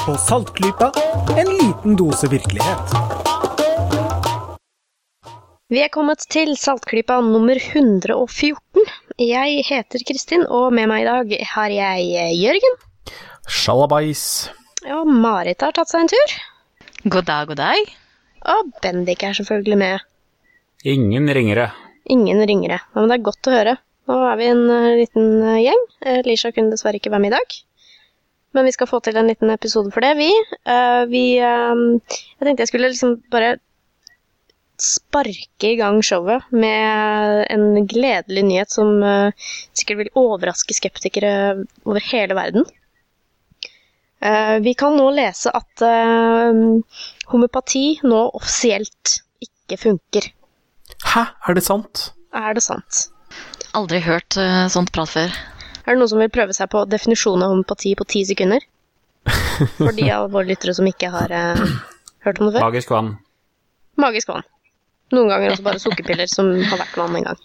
hører på Saltklypa, en liten dose virkelighet. Vi er kommet til Saltklypa nummer 114. Jeg heter Kristin, og med meg i dag har jeg eh, Jørgen. Sjalabais. Og Marit har tatt seg en tur. God dag, god dag. Og Bendik er selvfølgelig med. Ingen ringere. Ingen ringere. Ja, men det er godt å høre. Nå er vi en eh, liten eh, gjeng. Lisha kunne dessverre ikke være med i dag. Men vi skal få til en liten episode for det, vi. Eh, vi eh, Jeg tenkte jeg skulle liksom bare sparke i gang showet med en gledelig nyhet som eh, sikkert vil overraske skeptikere over hele verden. Eh, vi kan nå lese at homopati nå offisielt ikke funker. Hæ, er det sant? Er det sant? Aldri hørt sånt prat før. Er det noen som vil prøve seg på definisjonen av homopati på ti sekunder? For de av våre lyttere som ikke har eh, hørt om det før. Magisk vann. Magisk vann. Noen ganger også bare sukkerpiller som har vært vann en gang.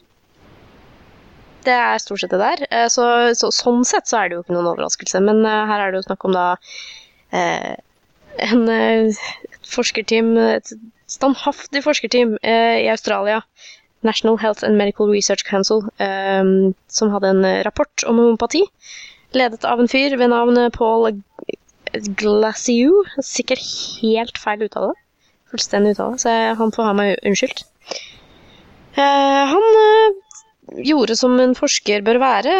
Det er stort sett det der. Eh, Så, så, sånn sett så er det jo ikke noen overraskelse, men uh, her er det jo snakk om da uh, en, uh, et forskerteam, et standhaftig forskerteam i Australia, National Health and Medical Research Council, um, som hadde en eh, rapport om homopati, ledet av en fyr ved navn Paul Glaciu. Sikkert helt feil uttale. Fullstendig uttale, så han får ha meg unnskyldt. Uh, han uh, gjorde som en forsker bør være,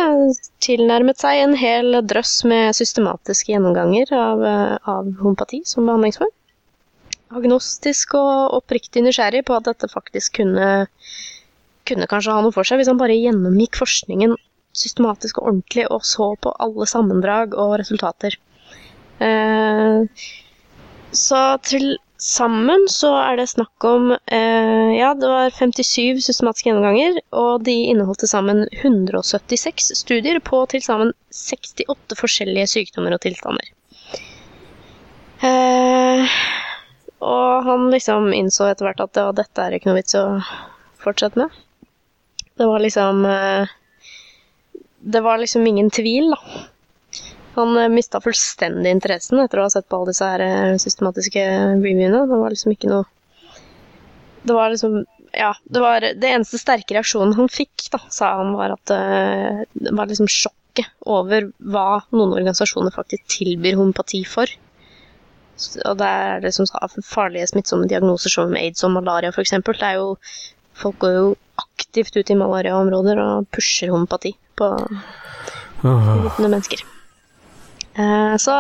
tilnærmet seg en hel drøss med systematiske gjennomganger av, eh, av homopati som behandlingsform. Agnostisk og oppriktig nysgjerrig på at dette faktisk kunne, kunne kanskje ha noe for seg, hvis han bare gjennomgikk forskningen systematisk og ordentlig og så på alle sammendrag og resultater. Eh, så til sammen så er det snakk om eh, Ja, det var 57 systematiske gjennomganger, og de inneholdt til sammen 176 studier på til sammen 68 forskjellige sykdommer og tilstander. Eh, og han liksom innså etter hvert at ja, dette er ikke noe vits å fortsette med. Det var liksom eh, Det var liksom ingen tvil, da. Han uh, mista fullstendig interessen etter å ha sett på alle disse her eh, systematiske reviewene. Det var liksom ikke noe Det var liksom Ja, det var Det eneste sterke reaksjonen han fikk, da, sa han, var at eh, det var liksom sjokket over hva noen organisasjoner faktisk tilbyr homopati for. Og det er det som sa farlige smittsomme diagnoser som aids og malaria, f.eks. Det er jo Folk går jo aktivt ut i malariaområder og pusher homopati på Åh. vitende mennesker. Eh, så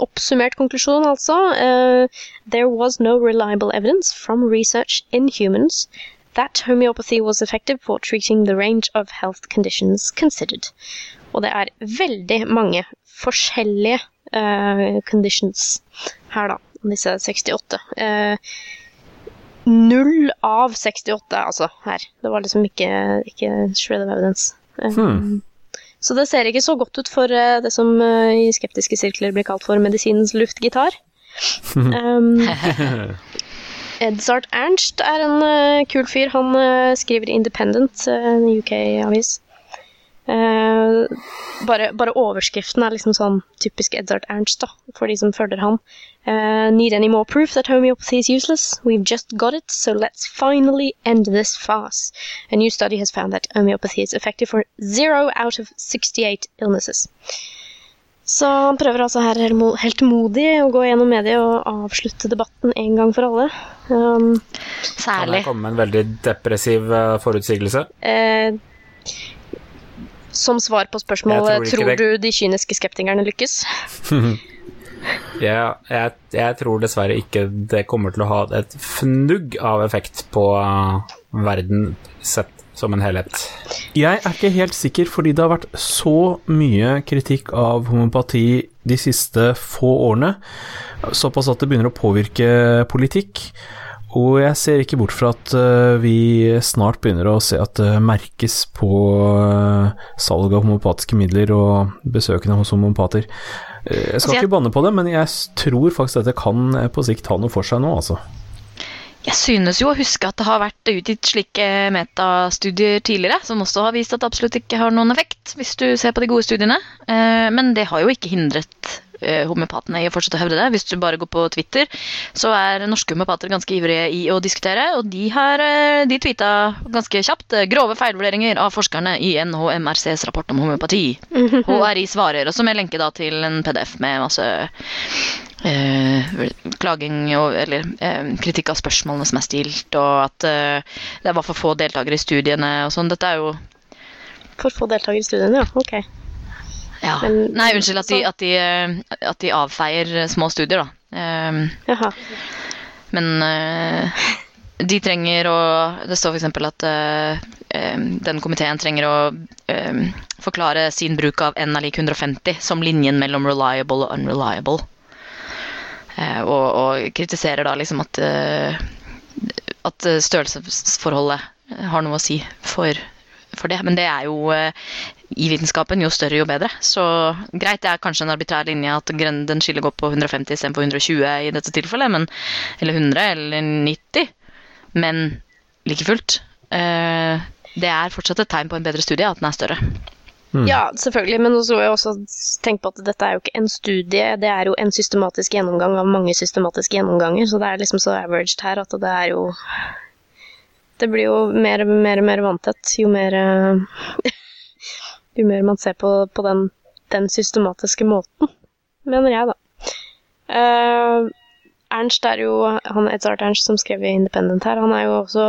oppsummert konklusjon, altså. eh, there was no reliable evidence from research in humans that homeopathy was effective for treating the range of health conditions considered. Og det er veldig mange forskjellige eh, conditions her, da. Disse 68. Eh, null av 68, altså, her. Det var liksom ikke, ikke shred of evidence. Eh, Hmm. så det ser ikke så godt ut for det som i skeptiske sirkler blir kalt for medisinens luftgitar. um, Edzard Ernst er en uh, kul fyr. Han uh, skriver Independent, uh, en UK-avis. Eh, bare, bare overskriften er liksom sånn typisk Edvard Ernst, da, for de som følger han. Eh, need any more proof that homeopathy is useless? We've just got it, so let's finally end this farce. A new study has found that homeopathy is effective for zero out of 68 illnesses. Så han prøver altså her helt modig å gå gjennom mediet og avslutte debatten en gang for alle. Um, Kan Særlig. jeg komme med en veldig depressiv eh, forutsigelse? eh, som svar på spørsmålet tror tror, du de kyniske skeptikerne lykkes? ja, jeg, jeg tror dessverre ikke det kommer til å ha et fnugg av effekt på eh, verden sett som en helhet. Jeg er ikke helt sikker, fordi det har vært så mye kritikk av homopati de siste få årene, såpass at det begynner å påvirke politikk. Og jeg ser ikke bort fra at eh, vi snart begynner å se at det merkes på uh, salg av homopatiske midler og besøkende hos homopater. Eh, jeg skal Altså, ikke banne på det, men jeg tror faktisk dette kan eh, på sikt ha noe for seg nå, altså. Jeg synes jo å huske at det har vært utgitt slike metastudier tidligere, som også har vist at det absolutt ikke har noen effekt, hvis du ser på de gode studiene. Eh, Men det har jo ikke hindret eh, homeopatene i å fortsette å hevde det. Hvis du bare går på Twitter, så er norske homeopater ganske ivrige i å diskutere, og de har eh, de tweeta ganske kjapt eh, grove feilvurderinger av forskerne i NHMRCs rapport om homeopati. HRI svarer, også med lenke da til en PDF med masse eh, klaging og, eller eh, kritikk av spørsmålene som er stilt, og at eh, det var for få deltakere i studiene og sånn. Dette er jo For få deltakere i studiene, ja. Ok. Ja. Men- Nei, unnskyld at de, at, de, eh, at de avfeier små studier, da. Eh, Jaha. Men uh, de trenger å Det står f.eks. at eh, eh, den komiteen trenger å eh, forklare sin bruk av n er lik 150 som linjen mellom reliable og unreliable. Uh, og, og kritiserer da liksom at eh, at eh, størrelsesforholdet har noe å si for, det. Men det er jo eh, i vitenskapen jo større, jo bedre. Så greit, det er kanskje en arbitrær linje at gren- den skillet går på 150 istedenfor 120 i dette tilfellet, men, eller 100 eller 90. Men like fullt. Eh, det er fortsatt et tegn på en bedre studie at den er større. Ja, selvfølgelig, men så må jeg også tenk på at dette er jo ikke en studie, det er jo en systematisk gjennomgang av mange systematiske gjennomganger, så det er liksom så averaged her at det er jo Det blir jo mer og mer, mer vanntett jo mer eh, Jo mer man ser på, på den, den systematiske måten, mener jeg, da. Uh, Ernst er jo han Edzard Ernst som skrev i Independent her, han er jo også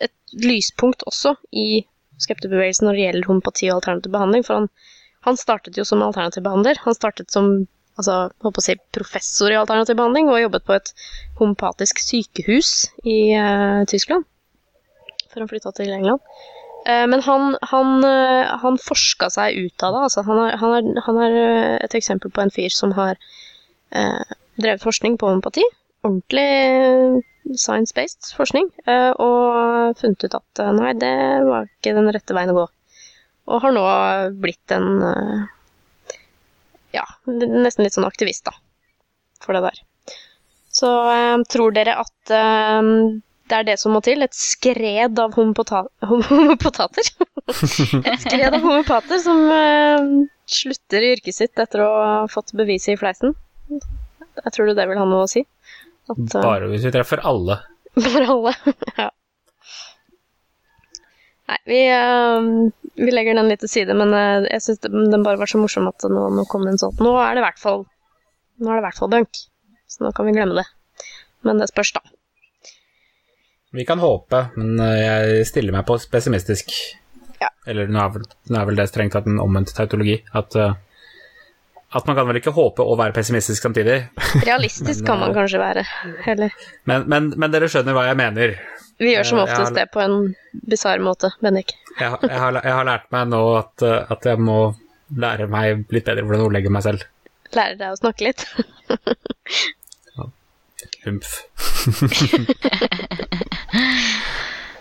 et lyspunkt også i skepterbevegelsen når det gjelder homopati og alternativ behandling. For han, han startet jo som alternativ behandler. Han startet som altså, håper å si, professor i alternativ behandling og jobbet på et homopatisk sykehus i uh, Tyskland før han flytta til England. Eh, men han, han, eh, han forska seg ut av det. Altså, han, er, han, er, han er eh, et eksempel på en fyr som har eh, drevet forskning på homopati. Ordentlig science-based forskning. eh, og funnet ut at nei, det var ikke den rette veien å gå. Og har nå blitt en eh, ja, nesten litt sånn aktivist, da. For det der. Så tror dere at det er det som må til? Et skred av homopota homopotater? et skred av homopater som uh, slutter i yrket sitt etter å ha fått beviset i fleisen? Jeg tror det vil ha noe å si? At, uh, Bare hvis vi treffer alle. Bare alle. ja. Nei, vi, uh, vi legger den litt til side, men jeg syns den bare var så morsom at nå, nå kom det en sånn. Nå er det i hvert fall Nå er det i hvert fall bunk, så nå kan vi glemme det. Men det spørs, da. Vi kan håpe, men eh, jeg stiller meg på pessimistisk. Ja. Eller nå er, vel, nå er vel det strengt tatt en omvendt tautologi. At, eh, at man kan vel ikke håpe å være pessimistisk samtidig. Realistisk kan man kanskje være. Eller Men, men, men dere skjønner hva jeg mener. Vi gjør som Eh, oftest har- det på en bisarr måte, Bendik. Jeg, jeg, har, jeg har lært meg nå at, eh, at jeg må lære meg litt bedre hvordan jeg ordlegger meg selv. Lære deg å snakke litt. Humph.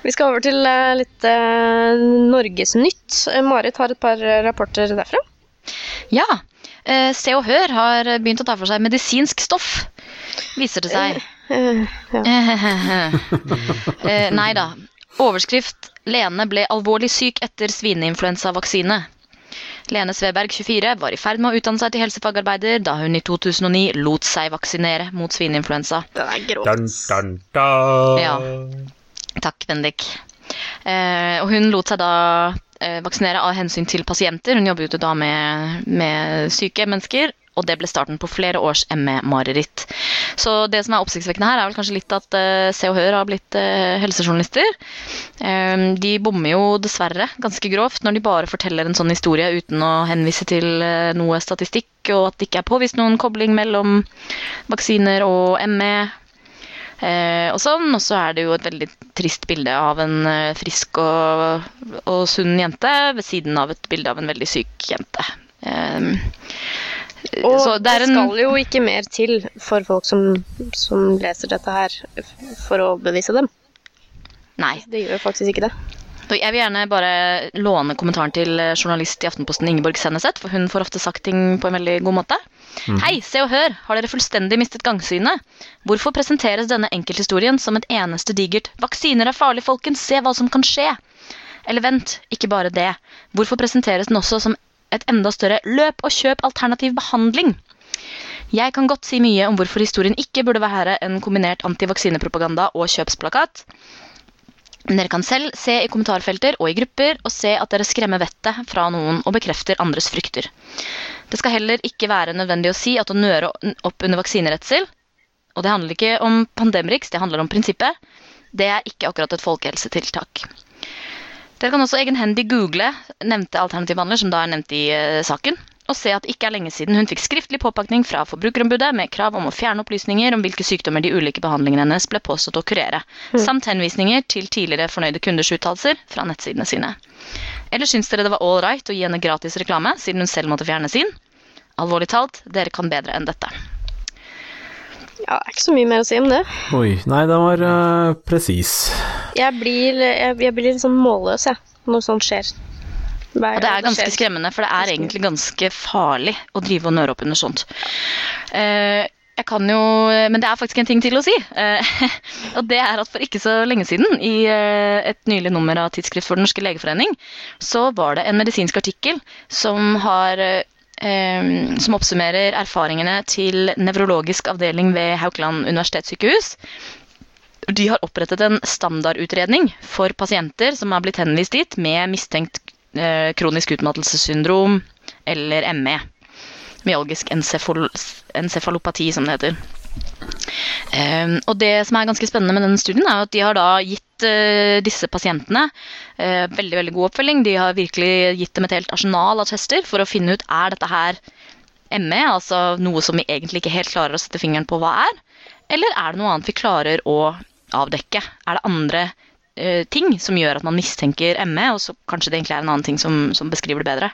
Vi skal over til eh, litt uh, Norgesnytt. Eh, Marit har et par eh, rapporter derfra. Ja. eh, Se og Hør har begynt å ta for seg medisinsk stoff, viser det seg. Eh, ja. Eh, nei da. Overskrift 'Lene ble alvorlig syk etter svineinfluensavaksine'. Lene Sveberg, 24, var i ferd med å utdanne seg til helsefagarbeider da hun i 2009 lot seg vaksinere mot svineinfluensa. Den er grått. Dun, dun, dun. Ja. Takk, Bendik. Eh, og hun lot seg da eh, vaksinere av hensyn til pasienter. Hun jobbet jo da med, med syke mennesker, og det ble starten på flere års ME-mareritt. Så det som er oppsiktsvekkende her, er vel kanskje litt at eh, Se og Hør har blitt eh, helsejournalister. Eh, de bommer jo dessverre ganske grovt når de bare forteller en sånn historie uten å henvise til eh, noe statistikk, og at det ikke er påvist noen kobling mellom vaksiner og ME. Eh, og sånn, og så er det jo et veldig trist bilde av en eh, frisk og, og sunn jente ved siden av et bilde av en veldig syk jente. Eh, Og så det, det en skal jo ikke mer til for folk som, som leser dette her, for å bevise dem. Nei. Det gjør faktisk ikke det. Jeg vil gjerne bare låne kommentaren til journalist i Aftenposten Ingeborg Senneset, for hun får ofte sagt ting på en veldig god måte. Hei, se og hør, har dere fullstendig mistet gangsynet? Hvorfor presenteres denne enkelthistorien som et eneste digert 'vaksiner er farlig, folkens, se hva som kan skje'? Eller vent, ikke bare det. Hvorfor presenteres den også som et enda større 'løp og kjøp alternativ behandling'? Jeg kan godt si mye om hvorfor historien ikke burde være en kombinert antivaksinepropaganda og kjøpsplakat. Men dere kan selv se i kommentarfelter og i grupper og se at dere skremmer vettet fra noen og bekrefter andres frykter. Det skal heller ikke være nødvendig å si at å nøre opp under vaksineredsel Og det handler ikke om Pandemrix, det handler om prinsippet. Det er ikke akkurat et folkehelsetiltak. Dere kan også egenhendig google nevnte alternativhandler, som da er nevnt i uh, saken, og se at det ikke er lenge siden hun fikk skriftlig påpakning fra Forbrukerombudet med krav om å fjerne opplysninger om hvilke sykdommer de ulike behandlingene hennes ble påstått å kurere, samt henvisninger til tidligere fornøyde kunders uttalelser fra nettsidene sine. Eller syns dere det var all right å gi henne gratis reklame, siden hun selv måtte fjerne sin? Alvorlig talt, dere kan bedre enn dette. Ja, det er ikke så mye mer å si om det. Oi, nei, den var uh, presis. Jeg blir, jeg, jeg blir litt sånn målløs, jeg, når sånt skjer. Hver Og det er ganske det skremmende, for det er egentlig ganske farlig å drive og nøre opp under sånt. Eh, jeg kan jo, Men det er faktisk en ting til å si. Eh, og det er at For ikke så lenge siden, i eh, et nylig nummer av Tidsskrift for Den norske legeforening, så var det en medisinsk artikkel som har eh, som oppsummerer erfaringene til nevrologisk avdeling ved Haukeland universitetssykehus. De har opprettet en standardutredning for pasienter som har blitt henvist dit med mistenkt kronisk utmattelsessyndrom eller ME. Myalgisk encefal encefalopati, som det heter. Um, og det som er ganske spennende med denne studien, er at de har da gitt uh, disse pasientene uh, veldig veldig god oppfølging. De har virkelig gitt dem et helt arsenal av tester for å finne ut er dette her ME, altså noe som vi egentlig ikke helt klarer å sette fingeren på hva er, eller er det noe annet vi klarer å avdekke? Er det andre uh, ting som gjør at man mistenker ME, og så kanskje det egentlig er en annen ting som, som beskriver det bedre?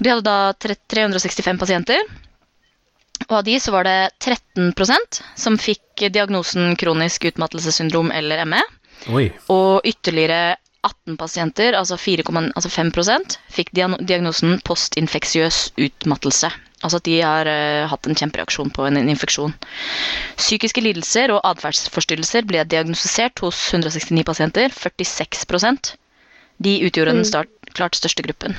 De hadde da 365 pasienter. Og av de så var det 13% som fikk diagnosen kronisk utmattelsessyndrom eller ME. Oi. Og ytterligere 18 pasienter, altså 4, altså 5 fikk diagnosen postinfeksiøs utmattelse. Altså at de har uh, hatt en kjempereaksjon på en, en infeksjon. Psykiske lidelser og atferdsforstyrrelser ble diagnostisert hos 169 pasienter, 46% De utgjorde den start, klart største gruppen.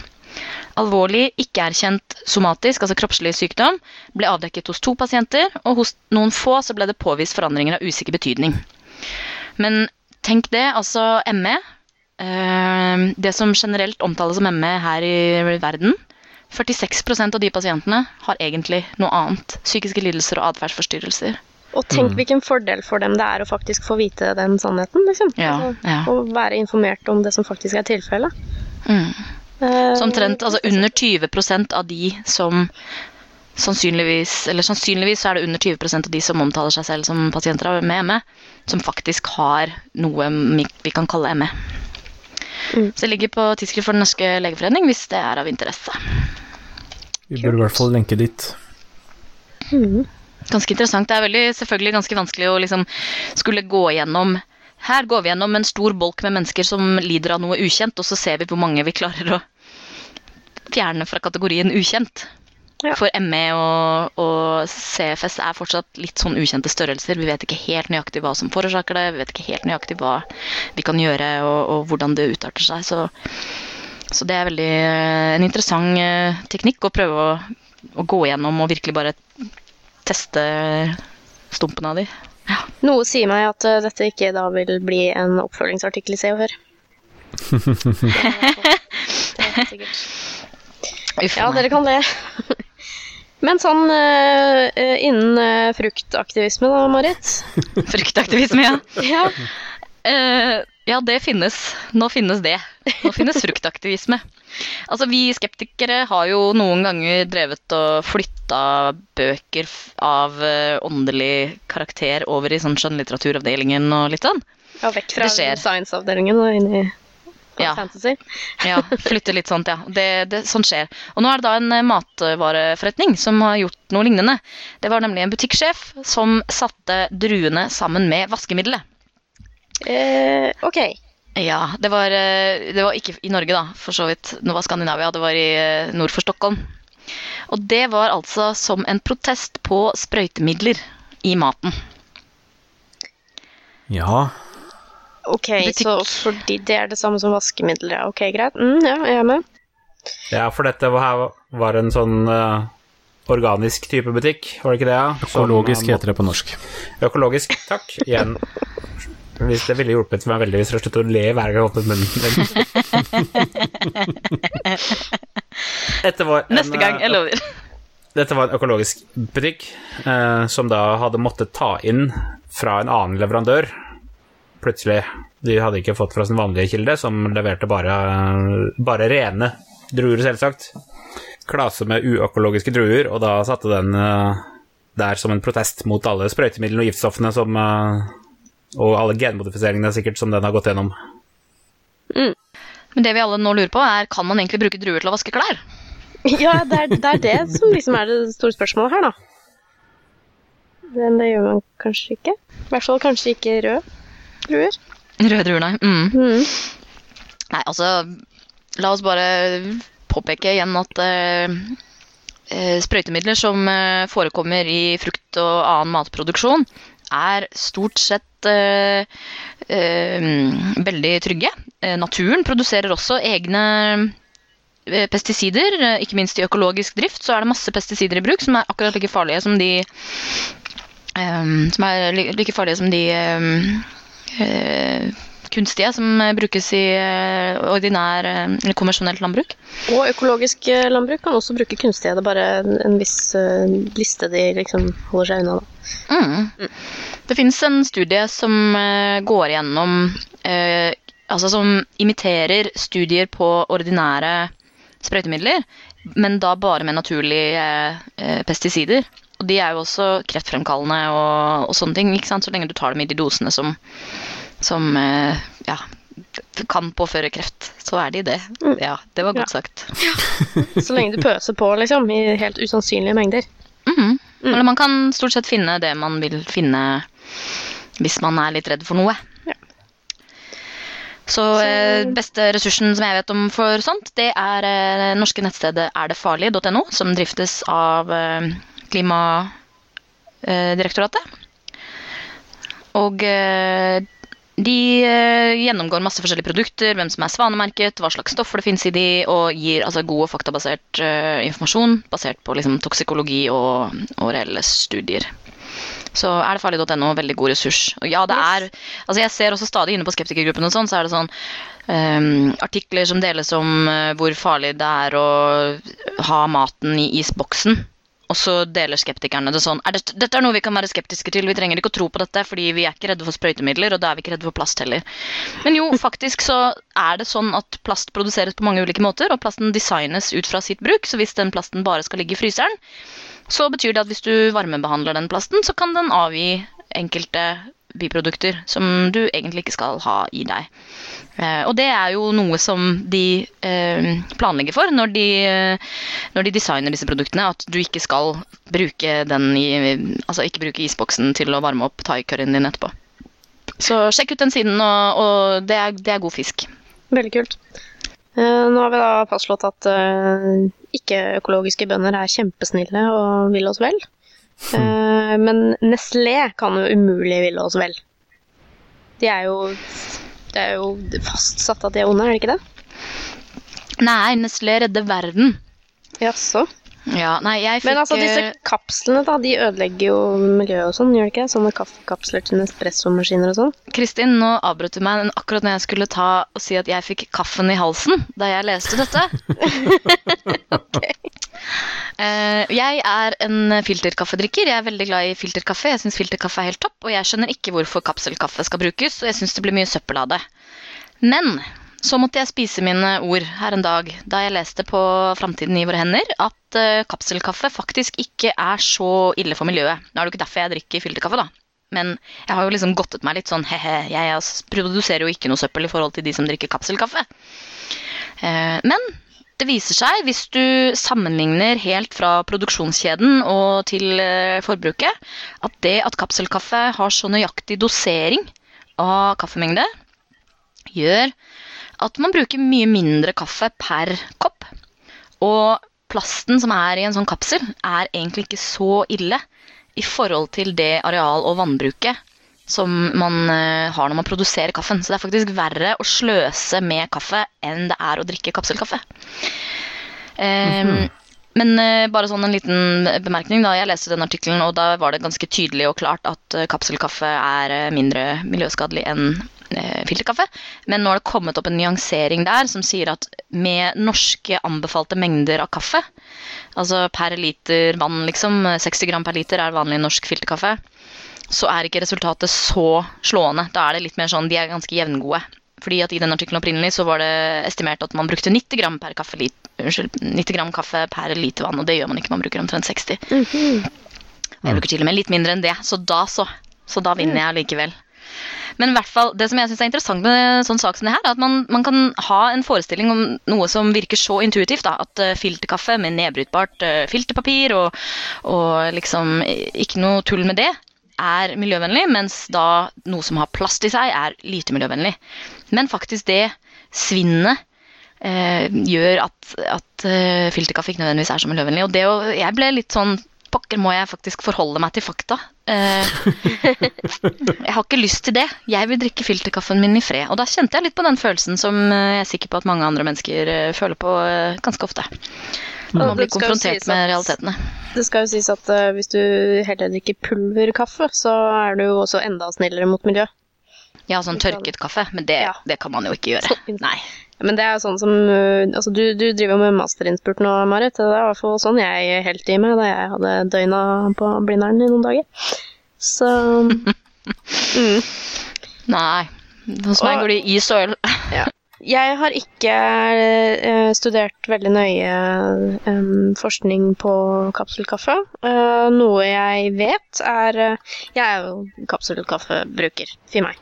Alvorlig, ikke-erkjent somatisk, altså kroppslig sykdom, ble avdekket hos to pasienter, og hos noen få så ble det påvist forandringer av usikker betydning. Men tenk det, altså ME. eh, Det som generelt omtales som ME her i verden. 46% av de pasientene har egentlig noe annet. Psykiske lidelser og atferdsforstyrrelser. Og tenk hvilken fordel for dem det er å faktisk få vite den sannheten, liksom. Ja, Altså, ja. Å være informert om det som faktisk er tilfellet. Mm. Eh, Så omtrent altså under 20% av de som sannsynligvis Eller sannsynligvis så er det under 20% av de som omtaler seg selv som pasienter med ME, som faktisk har noe vi kan kalle ME. Mm. Så det ligger på Tidsskrift for Den norske legeforening hvis det er av interesse. Vi burde i hvert fall lenke dit. Ganske interessant. Det er veldig, selvfølgelig ganske vanskelig å liksom skulle gå gjennom Her går vi gjennom en stor bolk med mennesker som lider av noe ukjent, og så ser vi hvor mange vi klarer å fjerne fra kategorien ukjent. Ja. For ME og, og CFS er fortsatt litt sånn ukjente størrelser. Vi vet ikke helt nøyaktig hva som forårsaker det, vi vet ikke helt nøyaktig hva vi kan gjøre og, og hvordan det utarter seg. Så, så det er veldig eh, en interessant eh, teknikk å prøve å, å gå gjennom og virkelig bare teste stumpene av de. Noe sier meg at eh, dette ikke da vil bli en oppfølgingsartikkel i Se og Hør. det er sikkert. Uff Ja, dere kan det. Men sånn eh, innen eh, fruktaktivisme da, Marit? Fruktaktivisme, ja. Ja. Uh, ja, det finnes. Nå finnes det. Nå finnes fruktaktivisme. Altså, Vi skeptikere har jo noen ganger drevet og flytta bøker av åndelig karakter over i sånn skjønnlitteraturavdelingen og litt sånn. ja vekk fra science-avdelingen og inn i Ja. fantasy. Ja, flytte litt sånt, ja. Det, det, sånn skjer. Og nå er det da en eh, matvareforretning som har gjort noe lignende. Det var nemlig en butikksjef som satte druene sammen med vaskemiddelet. Eh, ok. Ja, det var, eh, det var ikke i Norge, da, for så vidt. Det var Skandinavia, det var i eh, nord for Stockholm. Og det var altså som en protest på sprøytemidler i maten. Ja, Ok, Butikk. så fordi det er det samme som vaskemiddel, ja. Ok, greit. Mm, ja, jeg er med. Ja, for dette var, var en sånn uh, organisk type butikk, var det ikke det? ja? Økologisk heter det på norsk. Økologisk, takk. Igjen. Hvis det ville hjulpet meg veldig hvis jeg sluttet å le hver gang jeg åpnet munnen. Dette var en, Neste gang, eh, jeg lover. Dette var en økologisk butikk eh, som da hadde måttet ta inn fra en annen leverandør. Plutselig. De hadde ikke fått fra sin vanlige kilde, som leverte bare, bare rene druer, selvsagt. Klase med uøkologiske druer, og da satte den eh, der som en protest mot alle sprøytemidlene og giftstoffene som eh, Og alle genmodifiseringene sikkert som den har gått gjennom. Men det vi alle nå lurer på, er kan man egentlig bruke druer til å vaske klær? Ja, det er, det er det som liksom er det store spørsmålet her, da. Men det gjør man kanskje ikke. I hvert fall kanskje ikke rød druer. Røde druer, nei. Mm. Mm. Nei, altså La oss bare påpeke igjen at eh, eh, sprøytemidler som eh, forekommer i frukt og annen matproduksjon, er stort sett eh, eh, veldig trygge. Eh, naturen produserer også egne pesticider. Ikke minst i økologisk drift så er det masse pesticider i bruk som er akkurat like farlige som de um, Som er like farlige som de eh, kunstige som eh, brukes i eh, ordinær eh, eller konvensjonelt landbruk. Og økologisk eh, landbruk kan også bruke kunstige. Det er bare en, viss eh, liste de liksom holder seg unna, da. Mm. Det finnes en studie som eh, går igjennom eh, Altså som imiterer studier på ordinære sprøytemidler, men da bare med naturlige eh, pesticider. Og de er jo også kreftfremkallende og, og sånne ting, ikke sant? så lenge du tar dem i de dosene som, som eh, ja, kan påføre kreft, så er de det. Ja, det var godt sagt. Så lenge du pøser på, liksom, i helt usannsynlige mengder. Mhm. Eller man kan stort sett finne det man vil finne hvis man er litt redd for noe. Så eh, beste ressursen som jeg vet om for sånt, det er eh, norske nettstedet erdefarlig.no, som driftes av eh, Klimadirektoratet. Og eh, de eh, gjennomgår masse forskjellige produkter, hvem som er svanemerket, hva slags stoffer det finnes i de, og gir altså, god og faktabasert eh, informasjon basert på liksom, toksikologi og, og reelle studier. Så er det farlig.no veldig god ressurs. Og ja, det er Altså, jeg ser også stadig inne på skeptikergruppen og sånn, så er det sånn um, artikler som deles om hvor farlig det er å ha maten i isboksen. Og så deler skeptikerne det sånn er dette, dette er noe vi kan være skeptiske til. Vi trenger ikke å tro på dette, fordi vi er ikke redde for sprøytemidler, og da er vi ikke redde for plast heller. Men jo, faktisk så er det sånn at plast produseres på mange ulike måter, og plasten designes ut fra sitt bruk. Så hvis den plasten bare skal ligge i fryseren, så betyr det at hvis du varmebehandler den plasten, så kan den avgi enkelte biprodukter som du egentlig ikke skal ha i deg. Eh, og det er jo noe som de eh, planlegger for når de, eh, når de designer disse produktene, at du ikke skal bruke i Altså ikke bruke isboksen til å varme opp thai-curryen din etterpå. Så sjekk ut den siden, og, og det, er, det er god fisk. Veldig kult. Nå har vi da fastslått at ikke-økologiske bønder er kjempesnille og vil oss vel. Eh, men Nestlé kan jo umulig ville oss vel. De er jo Det er jo fastsatt at de er onde, er det ikke det? Nei, Nestlé redder verden. Jaså. Ja, nei, jeg fikk Men altså, disse eh, kapslene, da, de ødelegger jo miljøet og sånn, gjør de ikke? Sånne kaffekapsler til Nespresso-maskiner og sånn. Kristin, nå avbrøt du meg akkurat når jeg skulle ta og si at jeg fikk kaffen i halsen da jeg leste dette. Eh, jeg er en filterkaffedrikker. Jeg er veldig glad i filterkaffe. Jeg syns filterkaffe er helt topp, og jeg skjønner ikke hvorfor kapselkaffe skal brukes, og jeg syns det blir mye søppel av det. Men så måtte jeg spise mine ord her en dag da jeg leste på Framtiden i våre hender at eh, kapselkaffe faktisk ikke er så ille for miljøet. Nå er det jo ikke derfor jeg drikker filterkaffe, da. Men jeg har jo liksom godtet meg litt sånn he-he, jeg produserer jo ikke noe søppel i forhold til de som drikker kapselkaffe. Eh, men det viser seg, hvis du sammenligner helt fra produksjonskjeden og til eh, forbruket, at det at kapselkaffe har så nøyaktig dosering av kaffemengde, gjør at man bruker mye mindre kaffe per kopp. Og plasten som er i en sånn kapsel, er egentlig ikke så ille i forhold til det areal- og vannbruket som man eh, har når man produserer kaffen. Så det er faktisk verre å sløse med kaffe enn det er å drikke kapselkaffe. Em, Men eh, bare sånn en liten bemerkning. da, Jeg leste den artikkelen, og da var det ganske tydelig og klart at eh, kapselkaffe er mindre miljøskadelig enn filterkaffe. Men nå har det kommet opp en nyansering der som sier at med norske anbefalte mengder av kaffe, altså per liter vann, liksom, 60 gram per liter er vanlig norsk filterkaffe, så er ikke resultatet så slående. Da er det litt mer sånn, de er ganske jevngode. Fordi at I den artikkelen opprinnelig så var det estimert at man brukte 90 gram, per kaffe, unnskyld, 90 gram kaffe per liter vann, og det gjør man ikke, man bruker omtrent 60. Jeg bruker til og med litt mindre enn det, så da så. Så da vinner jeg likevel. Men i hvert fall, det som jeg synes er interessant med en sånn sak som det her, er at man, man kan ha en forestilling om noe som virker så intuitivt. da, At uh, filterkaffe med nedbrytbart uh, filterpapir og, og liksom ikke noe tull med det, er miljøvennlig, mens da noe som har plast i seg, er lite miljøvennlig. Men faktisk det svinnet eh, gjør at, at uh, filterkaffe ikke nødvendigvis er så miljøvennlig. Og det å, jeg ble litt sånn Pokker, må jeg faktisk forholde meg til fakta? Eh, jeg har ikke lyst til det. Jeg vil drikke filterkaffen min i fred. Og da kjente jeg litt på den følelsen som eh, jeg er sikker på at mange andre mennesker eh, føler på eh, ganske ofte. Når man blir konfrontert med realitetene. Det skal jo sies at uh, hvis du heller drikker pulverkaffe, så er du jo også enda snillere mot miljøet. Ja, sånn tørket kaffe, men det, Ja. det kan man jo ikke gjøre. Nei. Men det er jo sånn som uh, Altså, du, du driver jo med masterinnspurt nå, Marit. Det er i hvert fall sånn jeg helt i meg da jeg hadde døgna på Blindern i noen dager. Så mm. Nei. Hos meg går det i is og øl. Jeg har ikke eh, studert veldig nøye forskning på kapselkaffe. Eh, noe jeg vet, er eh, Jeg er jo kapselkaffebruker. Fy meg.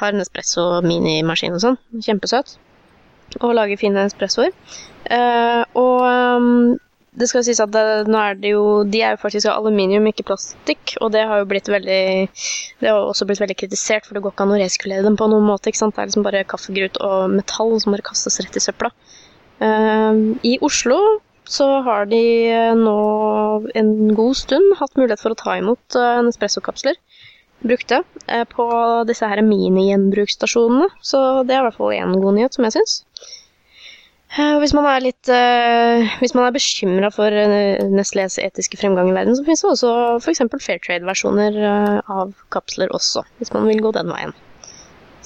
Har en espresso minimaskin og sånn. Kjempesøt. Og lager fine espressoer. Eh, og em, det skal sies at det, nå er det jo De er jo faktisk av aluminium, ikke plastikk. Og det har jo blitt veldig det har også blitt veldig kritisert, for det går ikke an å resirkulere dem på noen måte. ikke sant? Det er liksom bare kaffegrut og metall som bare kastes rett i søpla. Uh, I Oslo så har de eh, nå en god stund hatt mulighet for å ta imot uh, Nespresso-kapsler brukte eh, på disse her mini-gjenbruksstasjonene. Så det er i hvert fall én god nyhet, som jeg syns. Eh, Hvis man er litt eh, Hvis man er bekymra for Nestles Nestlés etiske fremgang i verden, så finnes det også f.eks. Fairtrade-versjoner eh, av kapsler også, hvis man vil gå den veien.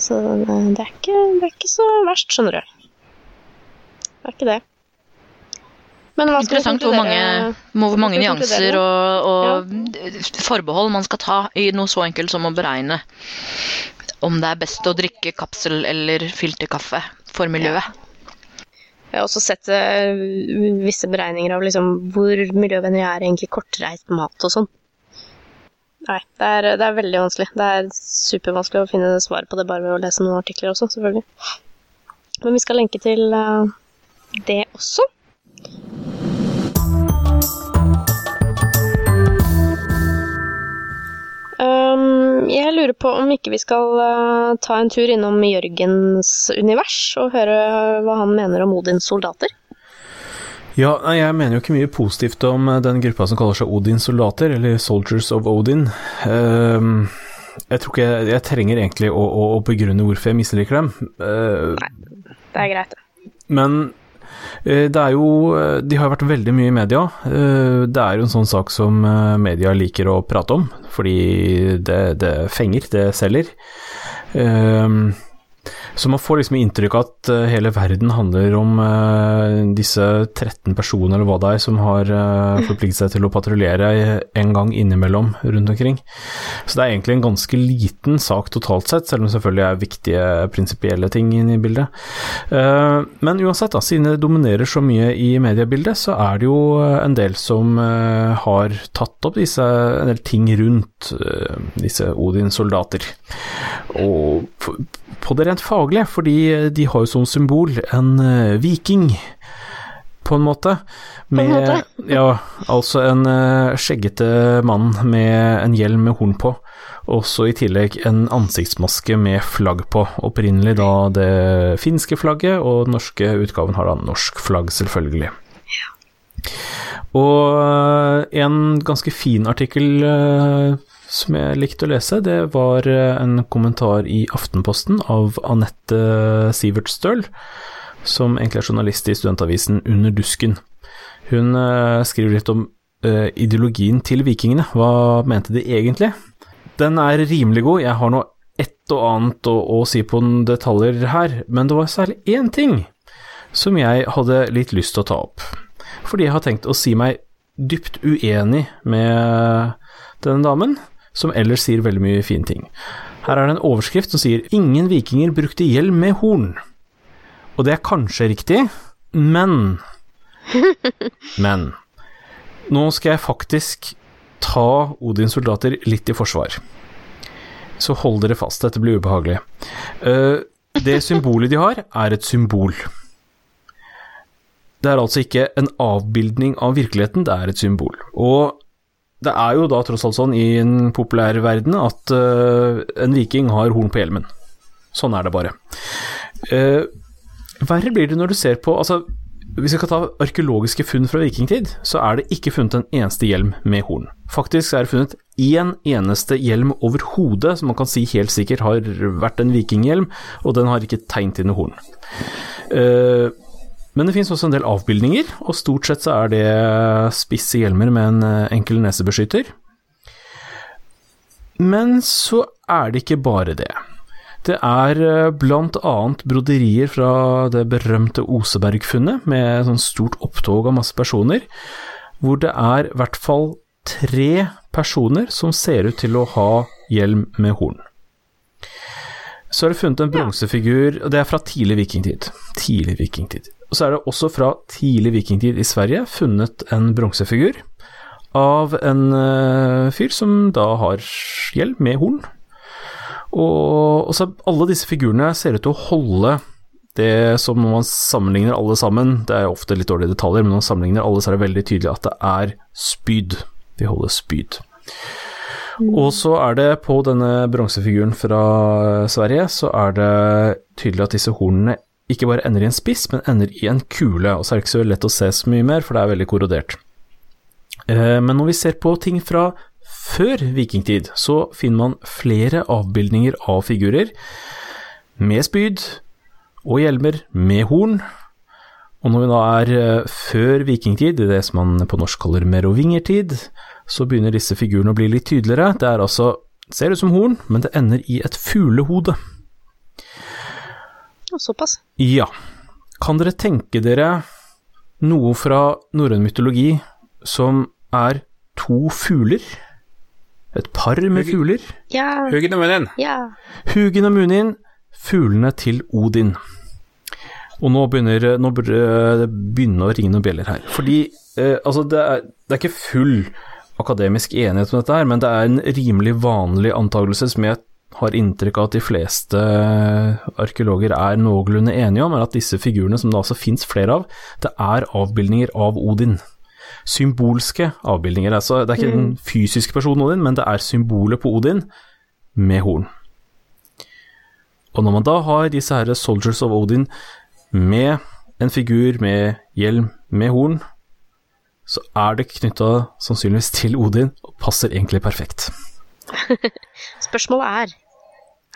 Så eh, det, er ikke, det er ikke så verst, skjønner du. Det er ikke det. Men Interessant hvor mange, hvor mange nyanser og, og, ja. forbehold man skal ta i noe så enkelt som å beregne om det er best å drikke kapsel eller filterkaffe for miljøet. Jeg har også sett eh, visse beregninger av liksom, hvor miljøvennlig er egentlig kortreist mat og sånn. Nei, det er, det er veldig vanskelig. Det er supervanskelig å finne svar på det bare ved å lese noen artikler også, selvfølgelig. Men vi skal lenke til eh, det også. Um, jeg lurer på om ikke vi skal uh, ta en tur innom Jørgens univers og høre hva han mener om Odins soldater. Ja, jeg mener jo ikke mye positivt om eh, den gruppa som kaller seg Odins soldater, eller Soldiers of Odin. Um, jeg tror ikke jeg, jeg trenger egentlig å, å, å begrunne hvorfor jeg misliker dem. Nei, Det er greit. men eh, det er jo eh, De har vært veldig mye i media. Eh, Det er jo en sånn sak som eh, media liker å prate om, fordi det, det fenger, det selger. Så man får liksom inntrykk av at eh, hele verden handler om uh, disse 13 personer eller hva det er som har uh, forpliktet seg til å patruljere en gang innimellom rundt omkring. Så det er egentlig en ganske liten sak totalt sett, selv om det selvfølgelig er viktige prinsipielle ting inne i bildet. Uh, men uansett, da, siden det dominerer så mye i mediebildet, så er det jo en del som har tatt opp disse, en del ting rundt disse Odins soldater. Og på det rent faglige, fordi de har jo som symbol en eh, viking, på en måte. Med, en måte. ja, altså en eh, skjeggete mann med en hjelm med horn på. Også i tillegg en ansiktsmaske med flagg på. Opprinnelig da det finske flagget, og den norske utgaven har da norsk flagg, selvfølgelig. Og eh, en ganske fin artikkel eh, som jeg likte å lese, det var eh, en kommentar i Aftenposten av Anette Sivert Støl, som egentlig er journalist i studentavisen Under dusken. Hun eh, skriver litt om eh, ideologien til vikingene. Hva mente de egentlig? Den er rimelig god. Jeg har nå ett og annet å, å si på detaljer her, men det var særlig én ting som jeg hadde litt lyst til å ta opp. Fordi jeg har tenkt å si meg dypt uenig med denne damen, som ellers sier veldig mye fine ting. Her er det en overskrift som sier 'Ingen vikinger brukte hjelm med horn'. Og det er kanskje riktig, men Men nå skal jeg faktisk ta Odins soldater litt i forsvar. Så hold dere fast, dette blir ubehagelig. Eh, det symbolet de har, er et symbol. Det er altså ikke en avbildning av virkeligheten, det er et symbol. Og det er jo da tross alt sånn i en populær verden at uh, en viking har horn på hjelmen. Sånn er det bare. Uh, verre blir det når du ser på altså, Hvis vi skal ta arkeologiske funn fra vikingtid, så er det ikke funnet en eneste hjelm med horn. Faktisk er det funnet én eneste hjelm overhodet som man kan si helt sikkert har vært en vikinghjelm, og den har ikke tegn til noe horn. Uh, men det finnes også en del avbildninger, og stort sett så er det spisse hjelmer med en enkel nesebeskytter. Men så er det ikke bare det. Det er blant annet broderier fra det berømte Oseberg-funnet, med sånn stort opptog av masse personer, hvor det er i hvert fall tre personer som ser ut til å ha hjelm med horn. Så er det funnet en bronsefigur, og det er fra tidlig vikingtid. Tidlig vikingtid. Og så er det også fra tidlig vikingtid i Sverige funnet en bronsefigur av en uh, fyr som da har hjelm med horn. Og, og så alle disse figurene ser ut til å holde det som når man sammenligner alle sammen, det er ofte litt dårlige detaljer, men når man sammenligner alle, så er det veldig tydelig at det er spyd. De holder spyd. Og så er det på denne bronsefiguren fra Sverige, så er det tydelig at disse hornene ikke bare ender i en spiss, men ender i en kule. Og så er det ikke så lett å se så mye mer, for det er veldig korrodert. Men når vi ser på ting fra før vikingtid, så finner man flere avbildninger av figurer med spyd og hjelmer med horn. Og når vi da er før vikingtid, det som man på norsk kaller merovingertid, så begynner disse figurene å bli litt tydeligere. Det er altså ser ut som horn, men det ender i et fuglehode. Såpass. Ja. Kan dere tenke dere noe fra norrøn mytologi som er to fugler? Et par med fugler? Ja. Hugin og Munin. Ja. Hugin og Munin, fuglene til Odin. Og nå begynner nå burde det begynne å ringe noen bjeller her. Fordi eh, altså, det er, det er ikke full akademisk enighet om dette her, men det er en rimelig vanlig antakelse som jeg har inntrykk av at de fleste arkeologer er noenlunde enige om, er at disse figurene, som det altså fins flere av, det er avbildninger av Odin. Symbolske avbildninger. Altså, det er ikke den fysiske personen Odin, men det er symbolet på Odin med horn. Og når man da har disse her Soldiers of Odin med en figur med hjelm med horn, så er det knytta sannsynligvis til Odin, og passer egentlig perfekt. Spørsmålet er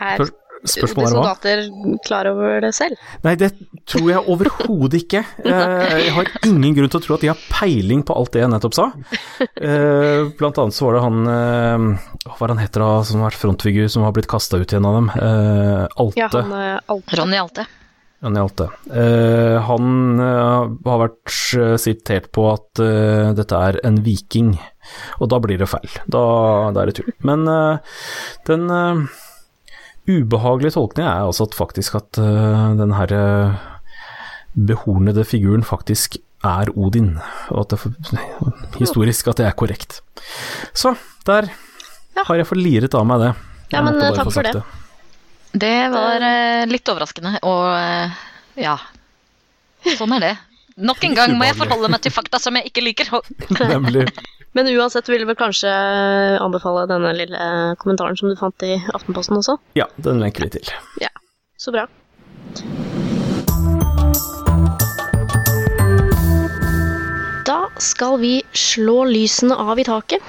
Er Spørsmålet er hva? soldater klar over det selv? Nei, det tror jeg overhodet ikke. Eh, Jeg har ingen grunn til å tro at de har peiling på alt det jeg nettopp sa. Eh, Blant annet så var det han eh, Hva var han heter da, som har vært frontfigur, som har blitt kasta ut i en av dem? Eh, Alte. Ja, han Alte. Ronny Alte. Ronny Alte. Eh, han har vært sitert på at dette er en viking, og da blir det feil. Da, da er det tull. Men den eh, ubehagelige tolkningen er altså at faktisk at uh, den her uh, behornede figuren faktisk er Odin, og at det historisk at det er korrekt. Så, der Ja. har jeg fått liret av meg det. Ja, men, eh, takk for det. det. Det var uh, litt overraskende, og ja. Sånn er det. Nok en gang må jeg forholde meg til fakta som jeg ikke liker. Nemlig. Men uansett vil jeg vel kanskje anbefale denne lille kommentaren som du fant i Aftenposten også. Ja, den lenker vi til. Ja, så bra. Da skal vi slå lysene av i taket.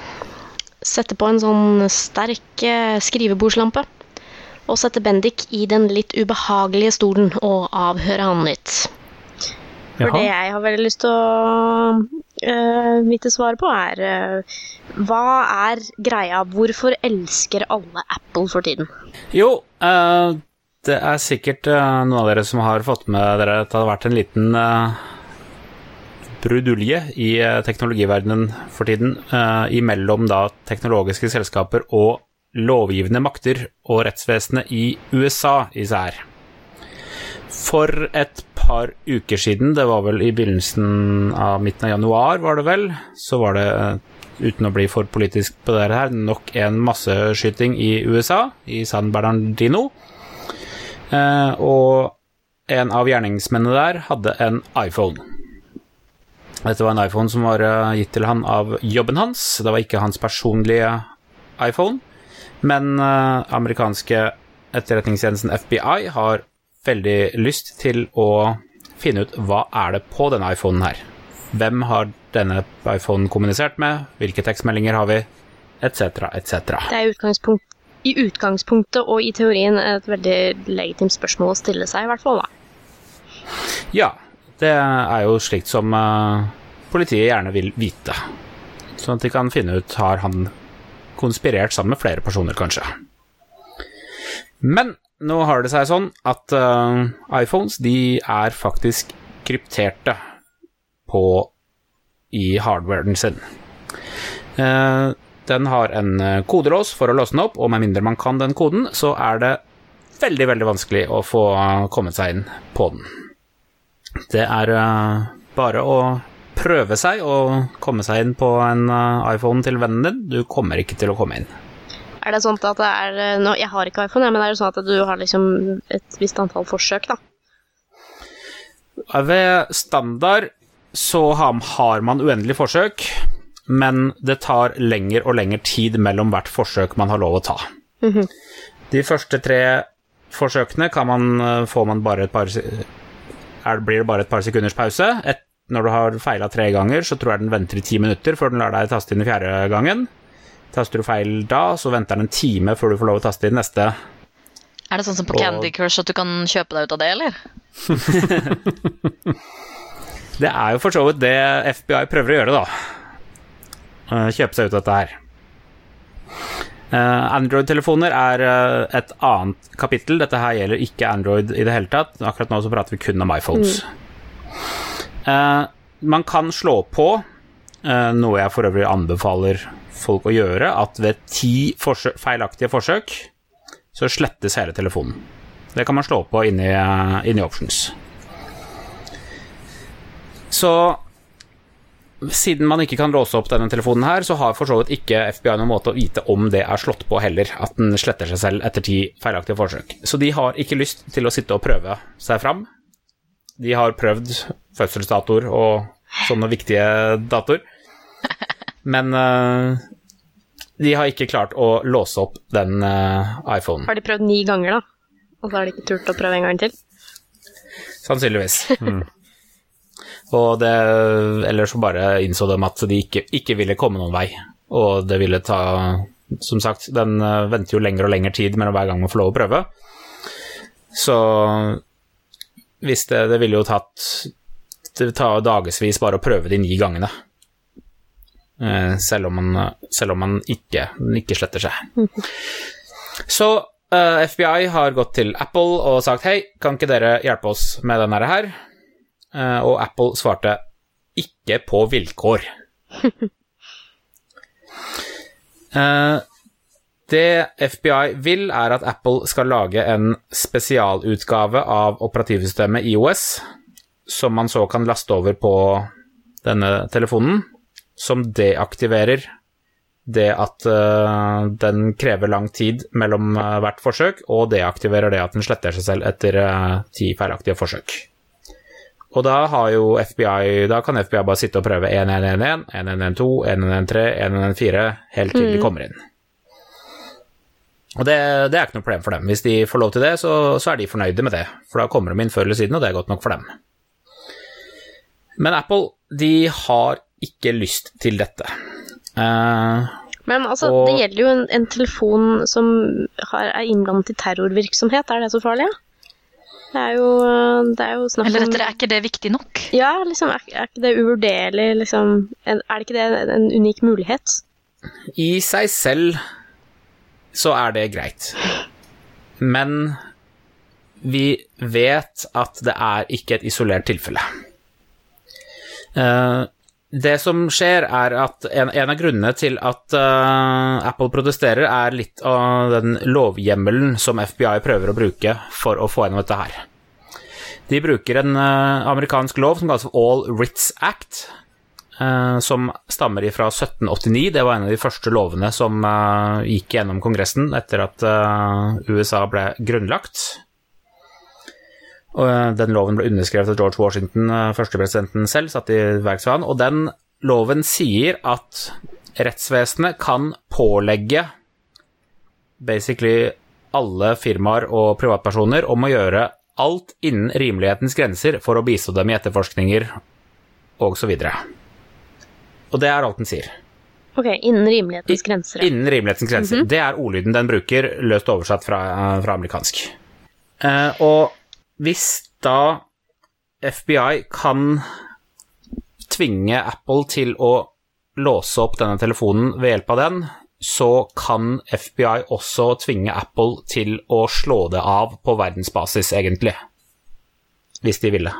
Sette på en sånn sterk eh, skrivebordslampe. Og sette Bendik i den litt ubehagelige stolen og avhøre han litt. For det jeg har veldig lyst til å øh, mitt svar på, er uh, Hva er greia? Hvorfor elsker alle Apple for tiden? Jo, uh, det er sikkert noen av dere som har fått med dere at det har vært en liten uh, brudulje i uh, teknologiverdenen for tiden, imellom da teknologiske selskaper og lovgivende makter og rettsvesenet i USA især. For et par uker siden, det var vel i begynnelsen av midten av januar, var det vel, så var det, eh, uten å bli for politisk på det her, nok en masseskyting i USA, i San Bernardino. Eh, og en av gjerningsmennene der hadde en iPhone. Dette var en iPhone som var eh, gitt til han av jobben hans. Det var ikke hans personlige iPhone, men eh, amerikanske etterretningstjenesten FBI har veldig lyst til å finne ut hva er det på denne iPhonen her. Hvem har denne iPhonen kommunisert med? Hvilke tekstmeldinger har vi? Etc., etc. Det er utgangspunkt, i utgangspunktet og i teorien et veldig legitimt spørsmål å stille seg, i hvert fall. da. Ja, det er jo slikt som uh, politiet gjerne vil vite. Sånn at de kan finne ut har han konspirert sammen med flere personer, kanskje. Men nå har det seg sånn at uh, iPhones de er faktisk krypterte på i hardwaren sin. Uh, den har en eh, kodelås for å låse den opp, og med mindre man kan den koden, så er det veldig, veldig vanskelig å få kommet seg inn på den. Det er bare å prøve seg å komme seg inn på en iPhone til vennen din. Du kommer ikke til å komme inn. Er det sånn at det er øh, nå, Jeg har ikke iPhone, men er det sånn at du har liksom et visst antall forsøk, da? Ved standard så har man uendelig forsøk, men det tar lengre og lengre tid mellom hvert forsøk man har lov å ta. De første tre forsøkene kan man, eh, får man bare et par er, blir det bare et par sekunders pause. Et, når du har feila tre ganger, så tror jeg den venter i ti minutter før den lar deg taste inn i fjerde gangen. Taster du feil da, så venter den en time før du får lov å taste inn neste. Er det sånn som på Og- Candy Crush at du kan kjøpe deg ut av det, eller? Det er jo for så vidt det FBI prøver å gjøre, da. Eh, Kjøpe seg ut av dette her. Eh, Android-telefoner er eh, et annet kapittel. Dette her gjelder ikke Android i det hele tatt. Akkurat nå så prater vi kun om iPhones. Mm. man kan slå på, noe jeg for øvrig anbefaler folk å gjøre, at ved ti forsøk, feilaktige forsøk så slettes hele telefonen. Det kan man slå på inni, eh, inni options. Så siden man ikke kan låse opp denne telefonen her, så har for så vidt ikke FBI noen måte å vite om det er slått på heller, at den sletter seg selv etter ti feilaktige forsøk. Så de har ikke lyst til å sitte og prøve seg fram. De har prøvd fødselsdatoer og sånne viktige datoer, men uh, de har ikke klart å låse opp den uh, iPhonen. Har de prøvd ni ganger, da? Og så har de ikke turt å prøve en gang til? Sannsynligvis. Og det, ellers så bare innså de at de ikke, ikke ville komme noen vei. Og det ville ta Som sagt, den eh, venter jo lengre og lengre tid mellom hver gang man får lov å prøve. Så hvis det, det ville jo tatt Det tar dagevis bare å prøve de ni gangene. Eh, Selv om man, selv om man ikke, ikke sletter seg. Så uh, FBI har gått til Apple og sagt hei, kan ikke dere hjelpe oss med denne her? Uh, og Apple svarte ikke på vilkår. uh, det FBI vil, er at Apple skal lage en spesialutgave av operativsystemet IOS, som man så kan laste over på denne telefonen, som deaktiverer det at uh, den krever lang tid mellom uh, hvert forsøk, og deaktiverer det at den sletter seg selv etter eh, ti feilaktige forsøk. Og da har jo FBI Da kan FBI bare sitte og prøve 1111, 1112, 1113, 1114 helt til de kommer inn. Og det, det er ikke noe problem for dem. Hvis de får lov til det, så, så er de fornøyde med det. For da kommer de inn før eller siden, og det er godt nok for dem. Men Apple, de har ikke lyst til dette. Uh, Men altså, Og- det gjelder jo en, en telefon som har, er innblandet i terrorvirksomhet. Er det så farlig? Ja? Det er jo, det er jo snakk Eller om rettere, er ikke det viktig nok? Ja, liksom, er, er ikke det uvurderlig, liksom Er det ikke det en unik mulighet? I seg selv så er det greit. Men vi vet at det er ikke et isolert tilfelle. Eh, det som skjer, er at en, en av grunnene til at uh, Apple protesterer, er litt av den lovhjemmelen som FBI prøver å bruke for å få gjennom dette her. De bruker en uh, amerikansk lov som kalles All Writs Act, uh, som stammer fra 1789. Det var en av de første lovene som gikk gjennom Kongressen etter at USA ble grunnlagt. Og eh, Den loven ble underskrevet av George Washington, eh, førstepresidenten selv, satt i verk for han. Og den loven sier at rettsvesenet kan pålegge basically alle firmaer og privatpersoner om å gjøre alt innen rimelighetens grenser for å bistå dem i etterforskninger osv. Og det er alt den sier. Ok, innen rimelighetens grenser. Innen rimelighetens grenser. Det er ordlyden den bruker, løst oversatt fra, fra amerikansk. Eh, og hvis da FBI kan tvinge Apple til å låse opp denne telefonen ved hjelp av den, så kan FBI også tvinge Apple til å slå det av på verdensbasis, egentlig. Hvis de ville.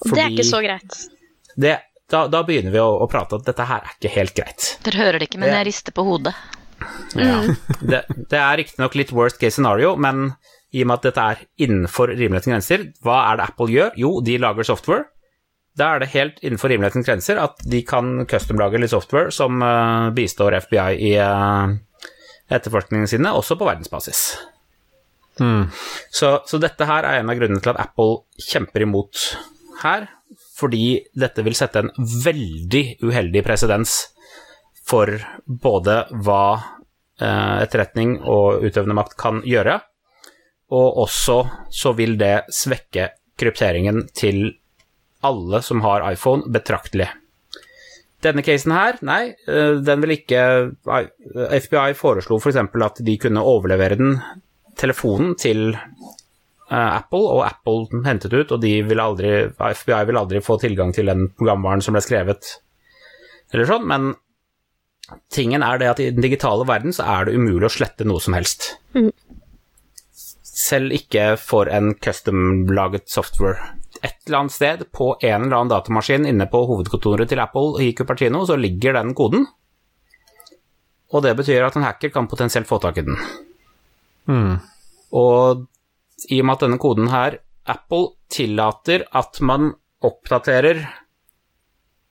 Det er ikke så greit. det, da, da begynner vi å, å prate at dette her er ikke helt greit. Dere hører det ikke, men det, jeg rister på hodet. Ja. Det, det er riktignok litt worst case scenario, men i og med at dette er innenfor rimelighetens grenser, hva er det Apple gjør? Jo, de lager software. Da er det helt innenfor rimelighetens grenser at de kan custom-lage litt software som eh, bistår FBI i uh, etterforskningene sine, også på verdensbasis. Så, så dette her er en av grunnene til at Apple kjemper imot her, fordi dette vil sette en veldig uheldig presedens for både hva eh, etterretning og utøvende makt kan gjøre, og også så vil det svekke krypteringen til alle som har iPhone, betraktelig. Denne casen her, nei, eh, den vil ikke FBI foreslo f.eks. at de kunne overlevere den telefonen til eh, Apple, og Apple hentet ut, og vil aldri, FBI vil aldri få tilgang til den programvaren som ble skrevet, eller sånn, men tingen er det at i den digitale verden så er det umulig å slette noe som helst. Selv ikke for en custom-laget software. Et eller annet sted på en eller annen datamaskin inne på hovedkontoret til Apple i Cupertino, så ligger den koden. Og det betyr at en hacker kan potensielt få tak i den. Og i og med at denne koden her, Apple tillater at man oppdaterer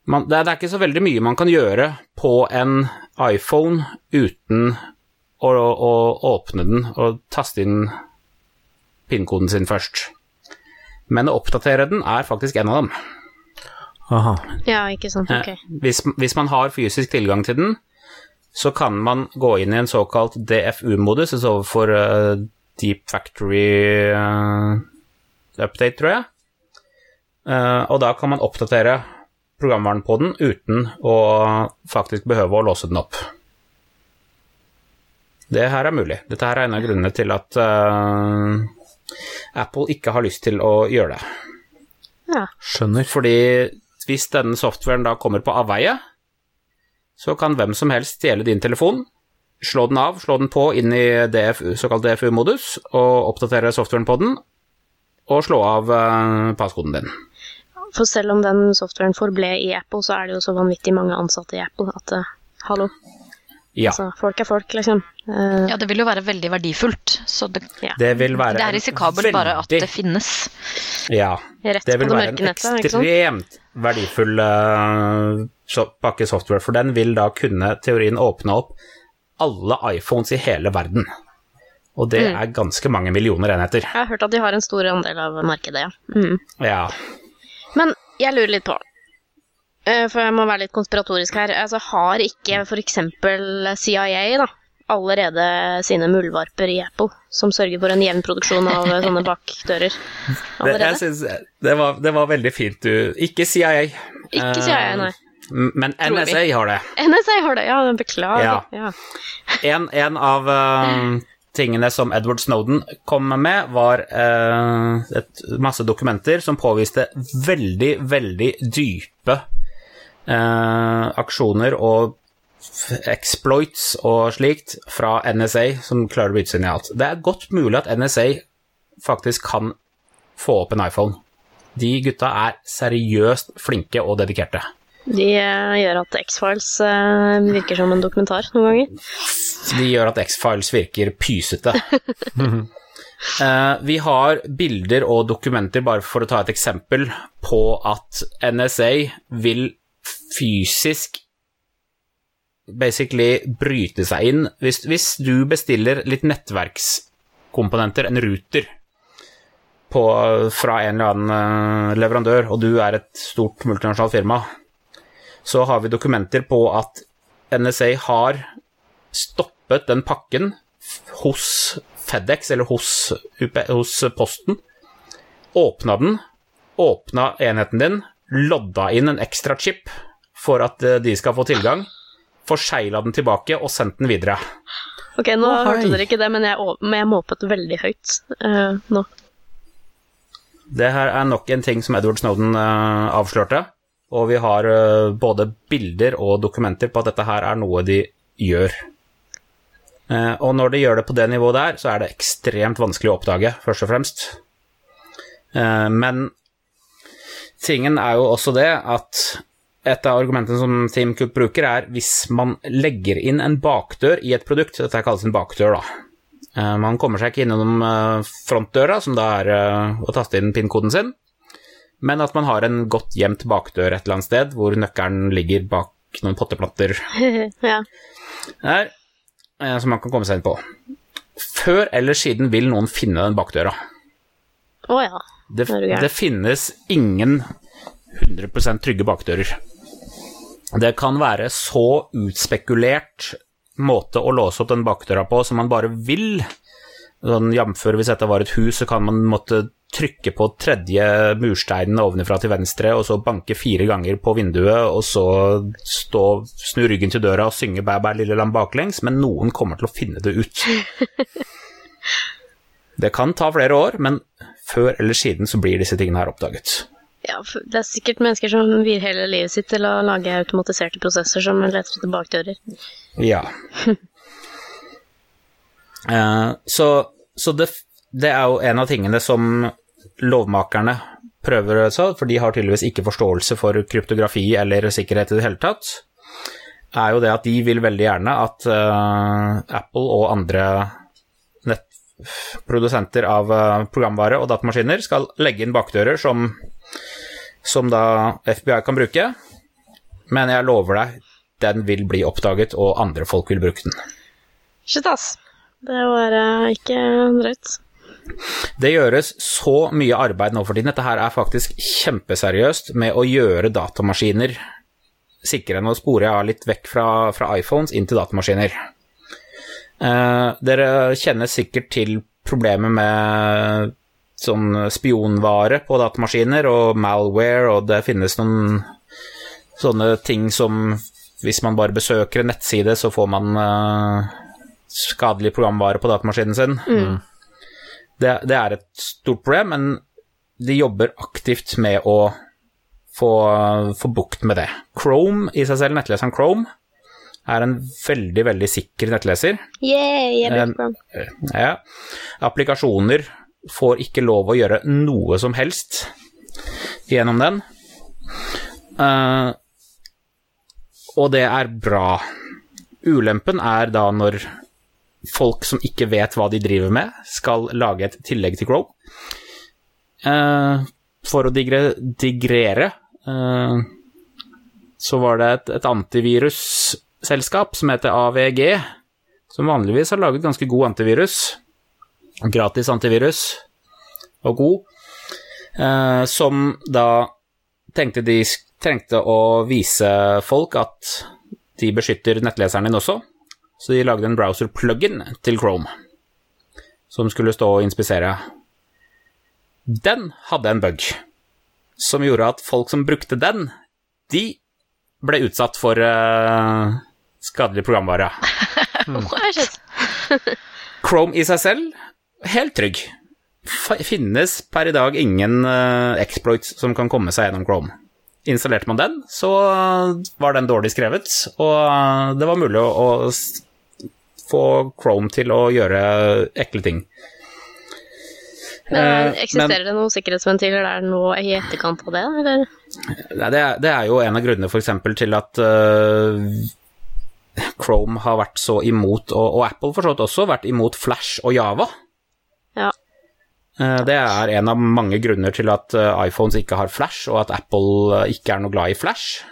man, det, er, det er ikke så veldig mye man kan gjøre på en iPhone uten å, å åpne den og taste inn PIN-koden sin først. Men å oppdatere den er faktisk en av dem. Aha. Ja, ikke sant, ok. Hvis, hvis man har fysisk tilgang til den, så kan man gå inn i en såkalt DFU-modus, altså for uh, Deep Factory uh, Update, tror jeg. Uh, og da kan man oppdatere programvaren på den uten å faktisk behøve å låse den opp. Det her er mulig. Dette her er en av grunnene til at eh, Apple ikke har lyst til å gjøre det. Ja. Skjønner. Fordi hvis denne softwaren da kommer på avveie, så kan hvem som helst stjele din telefon, slå den av, slå den på inn i DFU, såkalt DFU-modus, og oppdatere softwaren på den, og slå av uh, passkoden din. For selv om den softwaren forble i Apple, så er det jo så vanvittig mange ansatte i Apple at uh, hallo, Ja, altså, folk er folk, liksom. Uh, Ja, det vil jo være veldig verdifullt. Så det, det vil være det er risikabelt bare at det finnes. Ja, rett det på vil det være en ekstremt verdifull uh, pakke software, for den vil da kunne teorien åpne opp alle iPhones i hele verden. Og det Mm. er ganske mange millioner enheter. Jeg har hørt at de har en stor andel av markedet, ja. Mm. Ja. Men jeg lurer litt på, for jeg må være litt konspiratorisk her, altså har ikke eksempel CIA da, allerede sine muldvarper i Apple, som sørger for en jevn produksjon av eh, sånne bakdører Det, jeg synes, det, var, det var veldig fint du Ikke CIA. Ikke CIA, nei. Eh, Men NSA har det. NSA har det, ja, beklager. Ja. Ja. En, en av eh, tingene som Edward Snowden kom med, var uh, et masse dokumenter som påviste veldig, veldig dype eh, aksjoner og exploits og slikt fra NSA som klarer å bryte seg inn i alt. Det er godt mulig at NSA faktisk kan få opp en iPhone. De gutta er seriøst flinke og dedikerte. De eh, gjør at X-Files eh, virker som en dokumentar noen ganger. De gjør at X-Files virker pysete. Eh, vi har bilder og dokumenter, bare for å ta et eksempel, på at NSA vil fysisk basically bryte seg inn. Hvis, hvis du bestiller litt nettverkskomponenter, en ruter, på, fra en eller annen eh, leverandør, og du er et stort multinasjonalt firma, så har vi dokumenter på at NSA har stoppet den pakken hos FedEx, eller hos, hos Posten, åpna den, åpna enheten din, lodda inn en ekstra chip for at eh, de skal få tilgang, forsegla den tilbake og sendt den videre. Ok, nå oh, hørte dere ikke det, men jeg, men jeg måpet veldig høyt uh, nå. Det her er nok en ting som Edward Snowden uh, avslørte, og vi har uh, både bilder og dokumenter på at dette her er noe de gjør. Eh, og når de gjør det på det nivået der, så er det ekstremt vanskelig å oppdage, først og fremst. Eh, men tingen er jo også det at et av argumentene som Team Cook bruker, er hvis man legger inn en bakdør i et produkt, dette kalles en bakdør, da. Eh, Man kommer seg ikke innom eh, frontdøra, som da er eh, å taste inn PIN-koden sin, men at man har en godt gjemt bakdør et eller annet sted, hvor nøkkelen ligger bak noen potteplanter ja. der, som man kan komme seg inn på. Før eller siden vil noen finne den bakdøra. Å ja. Det, det finnes ingen 100% trygge bakdører. Det kan være så utspekulert måte å låse opp den bakdøra på som man bare vil. Sånn Jf. hvis dette var et hus, så kan man måtte trykke på tredje mursteinen ovenfra til venstre, og så banke fire ganger på vinduet, og så stå, snu ryggen til døra og synge Bæ, bæ, lille lam baklengs, men noen kommer til å finne det ut. Det kan ta flere år, men før eller siden så blir disse tingene her oppdaget. ja. Det er sikkert mennesker som vier hele livet sitt til å lage automatiserte prosesser som leter etter bakdører. Ja. Eh, så så det, det er jo en av tingene som lovmakerne prøver å gjøre, for de har tydeligvis ikke forståelse for kryptografi eller sikkerhet i det hele tatt, er jo det at de vil veldig gjerne at eh, Apple og andre nettprodusenter av eh, programvare og datamaskiner skal legge inn bakdører som, som da FBI kan bruke, men jeg lover deg, den vil bli oppdaget, og andre folk vil bruke den. Shit, ass. Det var eh, ikke drøyt. Det gjøres så mye arbeid nå for tiden. Dette her er faktisk kjempeseriøst med å gjøre datamaskiner sikre. Nå sporer jeg litt vekk fra, fra iPhones inn til datamaskiner. Eh, dere kjenner sikkert til problemet med sånn spionvare på datamaskiner og malware, og det finnes noen sånne ting som hvis man bare besøker en nettside, så får man uh, skadelig programvare på datamaskinen sin. Det, det er et stort problem, men de jobber aktivt med å få, få bukt med det. Chrome i seg selv, nettleseren Chrome, er en veldig, veldig sikker nettleser. Yeah, jeg Um, bruker Ja. Applikasjoner får ikke lov å gjøre noe som helst gjennom den. Eh, og det er bra. Ulempen er da når folk som ikke vet hva de driver med, skal lage et tillegg til Chrome. Eh, for å digre, digrere eh, så var det et, et antivirusselskap som heter AVG, som vanligvis har laget ganske god antivirus. Gratis antivirus, og god. Eh, som da tenkte de trengte å vise folk at de beskytter nettleseren din også. Så de lagde en browser-plugin til Chrome som skulle stå og inspisere. Den hadde en bug som gjorde at folk som brukte den, de ble utsatt for eh, skadelig programvare. Shit. Chrome i seg selv, helt trygg. Finnes per i dag ingen uh, exploits som kan komme seg gjennom Chrome. Installerte man den, så var den dårlig skrevet, og det var mulig å, få Chrome til å gjøre ekle ting. Men Eksisterer Eksisterer det noen sikkerhetsventiler der nå i etterkant av det, eller? Det, er, det er jo en av grunnene f.eks. til at Chrome har vært så imot, og, og Apple for så vidt også, vært imot Flash og Java. Ja. Eh, Det er en av mange grunner til at øh, iPhones ikke har Flash, og at Apple øh, ikke er noe glad i Flash.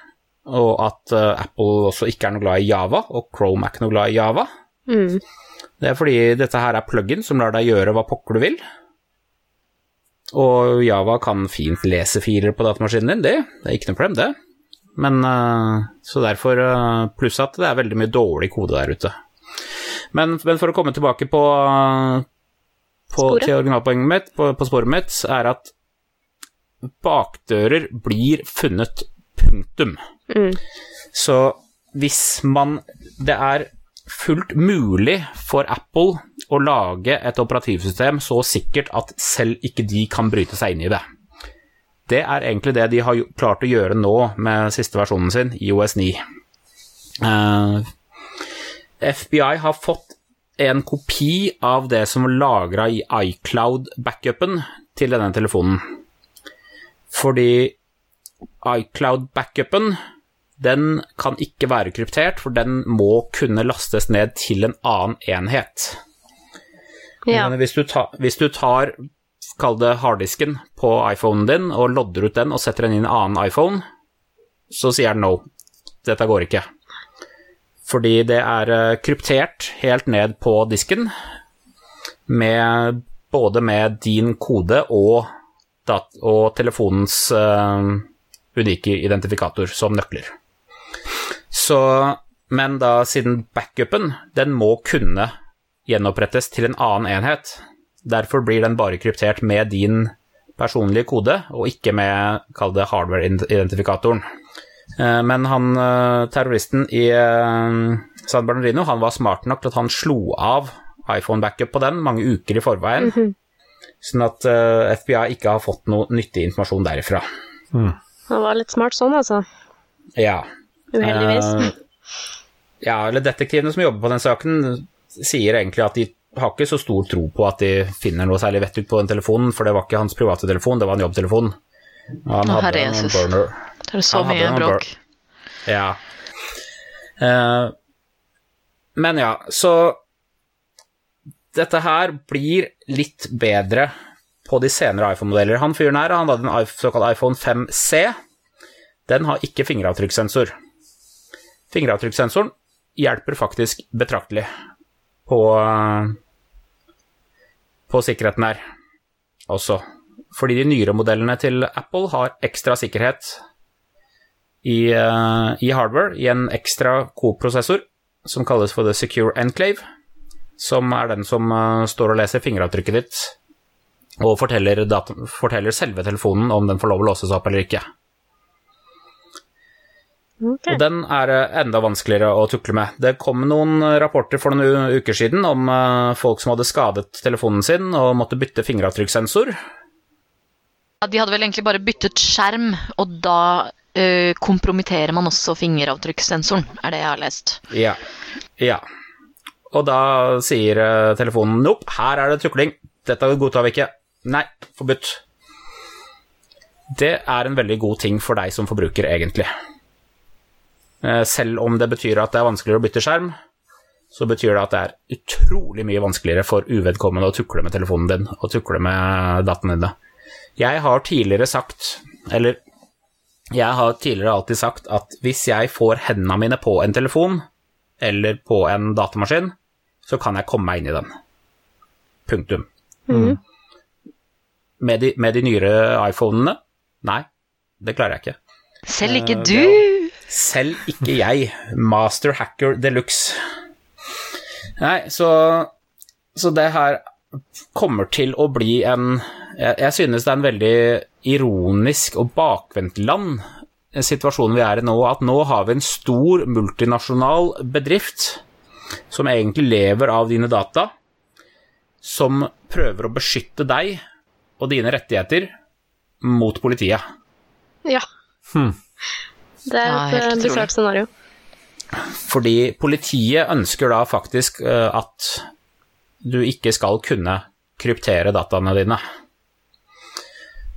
Og at Apple også ikke er noe glad i Java, og Chrome er ikke noe glad i Java. Mm. Det er fordi dette her er plug-in som lar deg gjøre hva pokker du vil. Og Java kan fint lese filer på datamaskinen din, det, det er ikke noe problem, det. Men eh, Så derfor eh, Pluss at det er veldig mye dårlig kode der ute. Men, men for å komme tilbake på, på til originalpoenget mitt, på, på sporet mitt, er at bakdører blir funnet, punktum. Mm. Så hvis man Det er fullt mulig for Apple å lage et operativsystem så sikkert at selv ikke de kan bryte seg inn i det. Det er egentlig det de har klart å gjøre nå med siste versjonen sin, iOS 9. Uh, FBI har fått en kopi av det som var lagra i iCloud-backupen til denne telefonen. Fordi iCloud-backupen den kan ikke være kryptert, for den må kunne lastes ned til en annen enhet. Ja. Men hvis du, ta, hvis du tar, kall det harddisken på iPhonen din, og lodder ut den og setter den inn i en annen iPhone, så sier den no. Dette går ikke. Fordi det er eh, kryptert helt ned på disken, med, både med din kode og, og telefonens uh, unike identifikator som nøkler. Så, men da siden backupen, den må kunne gjenopprettes til en annen enhet. Derfor blir den bare kryptert med din personlige kode, og ikke med, kall det, hardware-identifikatoren. Eh, Men han, eh, terroristen i eh, San Bernardino, han var smart nok til at han slo av iPhone-backup på den mange uker i forveien, sånn at FBI ikke har fått noe nyttig informasjon derifra. Han var litt smart sånn, altså. Ja. Uheldigvis. Ja, eller detektivene som jobber på den saken, sier egentlig at de har ikke så stor tro på at de finner noe særlig vett ut på den telefonen, for det var ikke hans private telefon, det var en jobbtelefon. Han Å, hadde en burner. Det er så Han mye bråk. Ja. Uh, men ja, så Dette her blir litt bedre på de senere iPhone-modeller. Han fyren her, han hadde en såkalt iPhone 5C. Den har ikke fingeravtrykkssensor. Fingeravtrykksensoren hjelper faktisk betraktelig på, på sikkerheten her også. Fordi de nyere modellene til Apple har ekstra sikkerhet i, uh, i hardware, i en ekstra koprosessor som kalles for The Secure Enclave, som er den som uh, står og leser fingeravtrykket ditt og forteller, forteller selve telefonen om den får lov å låses opp eller ikke. Ok. Og den er eh, enda vanskeligere å tukle med. Det kom noen eh, rapporter for noen u- uker siden om eh, folk som hadde skadet telefonen sin og måtte bytte fingeravtrykkssensor. Ja, de hadde vel egentlig bare byttet skjerm, og da uh, kompromitterer man også fingeravtrykkssensoren, er det jeg har lest. Ja. ja. Og da sier telefonen nope, her er det tukling. Dette godtar vi ikke. Nei, forbudt. Det er en veldig god ting for deg som forbruker, egentlig. Eh, Selv om det betyr at det er vanskeligere å bytte skjerm, så betyr det at det er utrolig mye vanskeligere for uvedkommende å tukle med telefonen din og tukle med dataene dine. Jeg har tidligere sagt, eller jeg har tidligere alltid sagt at hvis jeg får hendene mine på en telefon eller på en datamaskin, så kan jeg komme meg inn i den. Punktum. Med, de, med de nyere iPhonene? Nei, det klarer jeg ikke. Selv ikke Eh, du! Selv ikke jeg. Master hacker de luxe. Nei, så, så det her kommer til å bli en Jeg, jeg synes det er en veldig ironisk og bakvendt land situasjonen vi er i nå, at nå har vi en stor multinasjonal bedrift som egentlig lever av dine data, som prøver å beskytte deg og dine rettigheter mot politiet. Ja. Hmm. Det er et helt eh, bisart scenario. Fordi politiet ønsker da faktisk eh, at du ikke skal kunne kryptere dataene dine.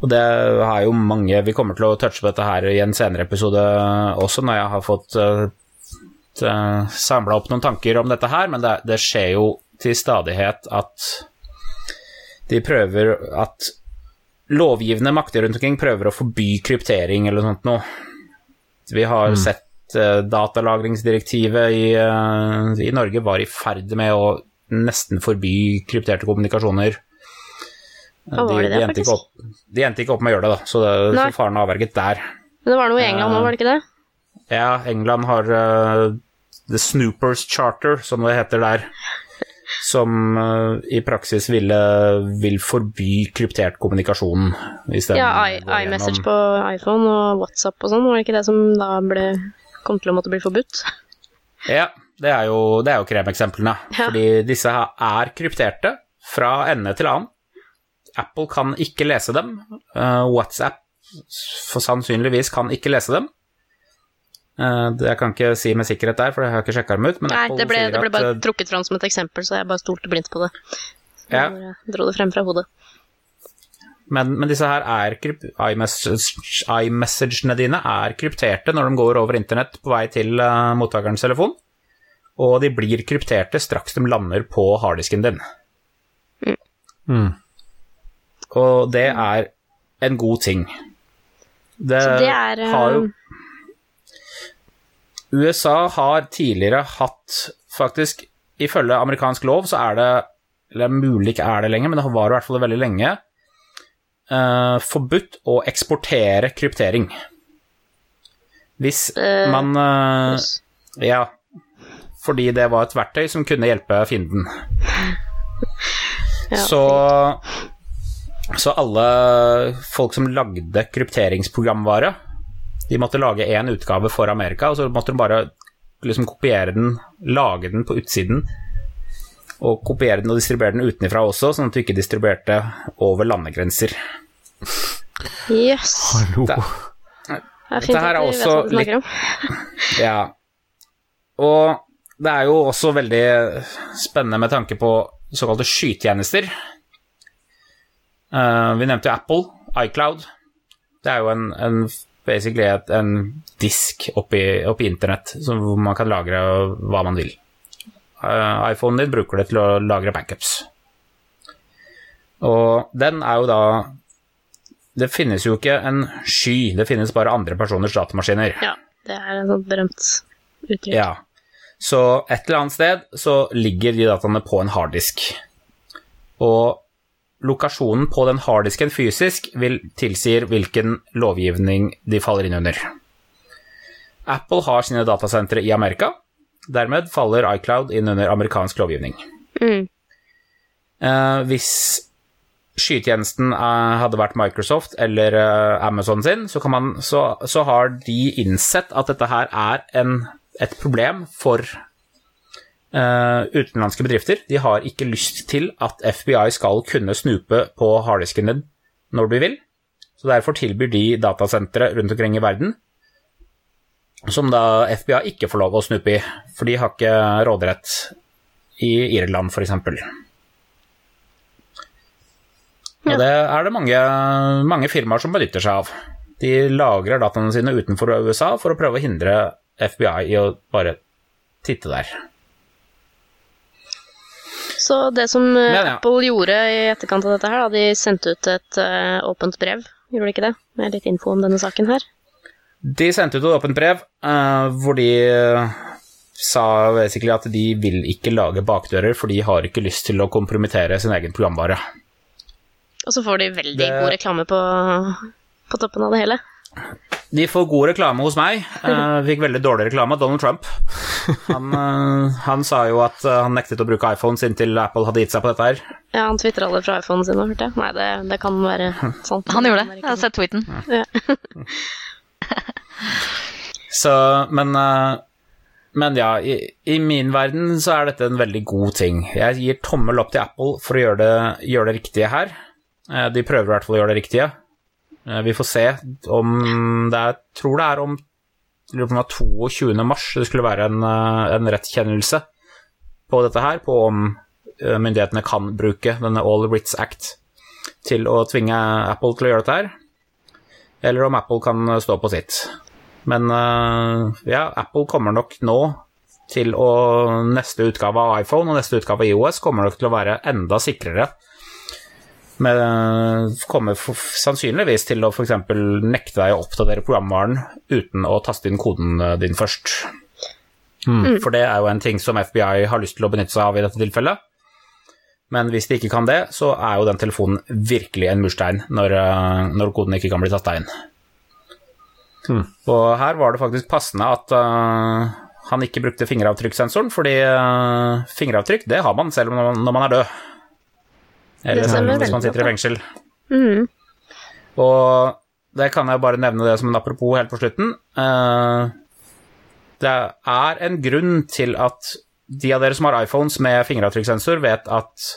Og det har jo mange Vi kommer til å touche på dette her i en senere episode også, når jeg har fått uh, samla opp noen tanker om dette her, men det, det skjer jo til stadighet at de prøver at lovgivende makter rundt omkring prøver å forby kryptering eller noe sånt noe. Vi har sett eh, datalagringsdirektivet i, eh, i Norge var i ferd med å nesten forby krypterte kommunikasjoner. Hva var det det, de, endte ikke opp, de endte ikke opp med å gjøre det, da, så, det, så faren er avverget der. Men det var noe i England nå, var det ikke det? Ja, England har uh, The Snoopers Charter, som det heter der, som eh, i praksis ville, vil forby kryptert kommunikasjon. Ja, iMessage på iPhone og WhatsApp og sånn, var det ikke det som da ble, kom til å måtte bli forbudt? Ja, det er jo, det er jo kremeksemplene. Ja. Fordi disse her er krypterte fra ende til annen. Apple kan ikke lese dem. Eh, WhatsApp for sannsynligvis kan ikke lese dem. Eh, jeg kan ikke si med sikkerhet der, for jeg har ikke sjekka dem ut. Men Nei, Apple det ble, sier det ble bare eh, trukket fram som et eksempel, så jeg bare stolte blindt på det. Så Ja. jeg dro det frem fra hodet. Men, men disse her er iMessage- iMessagene dine er krypterte når de går over internett på vei til uh, mottakerens telefon, og de blir krypterte straks de lander på harddisken din. Mm. Og det er en god ting. Det, Så det er eh, har jo USA har tidligere hatt faktisk Ifølge amerikansk lov så er det Eller mulig ikke er det lenger, men det var i hvert fall veldig lenge uh, forbudt å eksportere kryptering. Hvis Eh, man uh. Ja. Fordi det var et verktøy som kunne hjelpe fienden. Ja, så Så alle folk som lagde krypteringsprogramvare, de måtte lage én utgave for Amerika, og så måtte de bare liksom kopiere den, lage den på utsiden, og kopiere den og distribuere den utenfra også, sånn at du ikke distribuerte over landegrenser. Jøss. Hallo. Det- Dette her er også om. Ja. Og det er jo også veldig spennende med tanke på såkalte skytjenester. Uh, vi nevnte jo Apple, iCloud. Det er jo en, en basically et, en disk oppi, oppi internett hvor man kan lagre hva man vil. Uh, iPhonen din bruker det til å lagre backups. Og den er jo da Det finnes jo ikke en sky, det finnes bare andre personers datamaskiner. Ja, det er et sånt berømt uttrykk. Ja. Så et eller annet sted så ligger de dataene på en harddisk. Og lokasjonen på den harddisken fysisk vil tilsier hvilken lovgivning de faller inn under. Apple har sine datasentre i Amerika. Dermed faller iCloud inn under amerikansk lovgivning. Mm. Eh, hvis skytjenesten eh, hadde vært Microsoft eller eh, Amazon sin, så, kan man, så, så har de innsett at dette her er en, et problem for eh, utenlandske bedrifter. De har ikke lyst til at FBI skal kunne snupe på harddisken din når du vil. Så derfor tilbyr de datasentre rundt omkring i verden som da FBI ikke får lov å snupe i, for de har ikke råderett i Irland, f.eks. Og det er det mange, mange firmaer som benytter seg av. De lagrer dataene sine utenfor USA for å prøve å hindre FBI i å bare titte der. Så det som eh, Men ja. Apple gjorde i etterkant av dette her, da, de sendte ut et uh, åpent brev, gjorde de ikke det? Med litt info om denne saken her. De sendte ut et åpent brev uh, hvor de uh, sa basically at de vil ikke lage bakdører, for de har ikke lyst til å kompromittere sin egen programvare. Og så får de veldig Det- god reklame på, på toppen av det hele. De får god reklame hos meg. Uh, fikk veldig dårlig reklame av Donald Trump. Han, uh, han sa jo at eh, han nektet å bruke iPhones inntil Apple hadde gitt seg på dette her. Ja, han tvitra det fra iPhonen sin, hørte jeg. Nei, det, det kan være sant. Han gjorde det. Jeg har sett tweeten. Ja. Så, men, uh, Men ja, i, i min verden så er dette en veldig god ting. Jeg gir tommel opp til Apple for å gjøre det, gjøre det riktige her. Eh, De prøver i hvert fall å gjøre det riktige. Eh, Vi får se om det er Tror det er om lurer på om det var 22. mars det skulle være en, eh, en rettskjennelse på dette her, på om eh, myndighetene kan bruke denne All Rits Act til å tvinge Apple til å gjøre dette her, eller om Apple kan stå på sitt. Men ja, Apple kommer nok nå til å Neste utgave av iPhone og neste utgave av IOS kommer nok til å være enda sikrere. Med, kommer for, sannsynligvis til å f.eks. nekte deg å oppdatere programvaren uten å taste inn koden eh, din først. For det er jo en ting som FBI har lyst til å benytte seg av i dette tilfellet. Men hvis de ikke kan det, så er jo den telefonen virkelig en murstein når, eh, når koden ikke kan bli tasta inn. Og her var det faktisk passende at uh, han ikke brukte fingeravtrykkssensoren, fordi uh, fingeravtrykk det har man selv når man- når man er død. Eller Det hvis man sitter i fengsel. Mm. Og det kan jeg bare nevne det som en apropos helt på slutten. Eh, Det er en grunn til at de av dere som har iPhones med fingeravtrykkssensor, vet at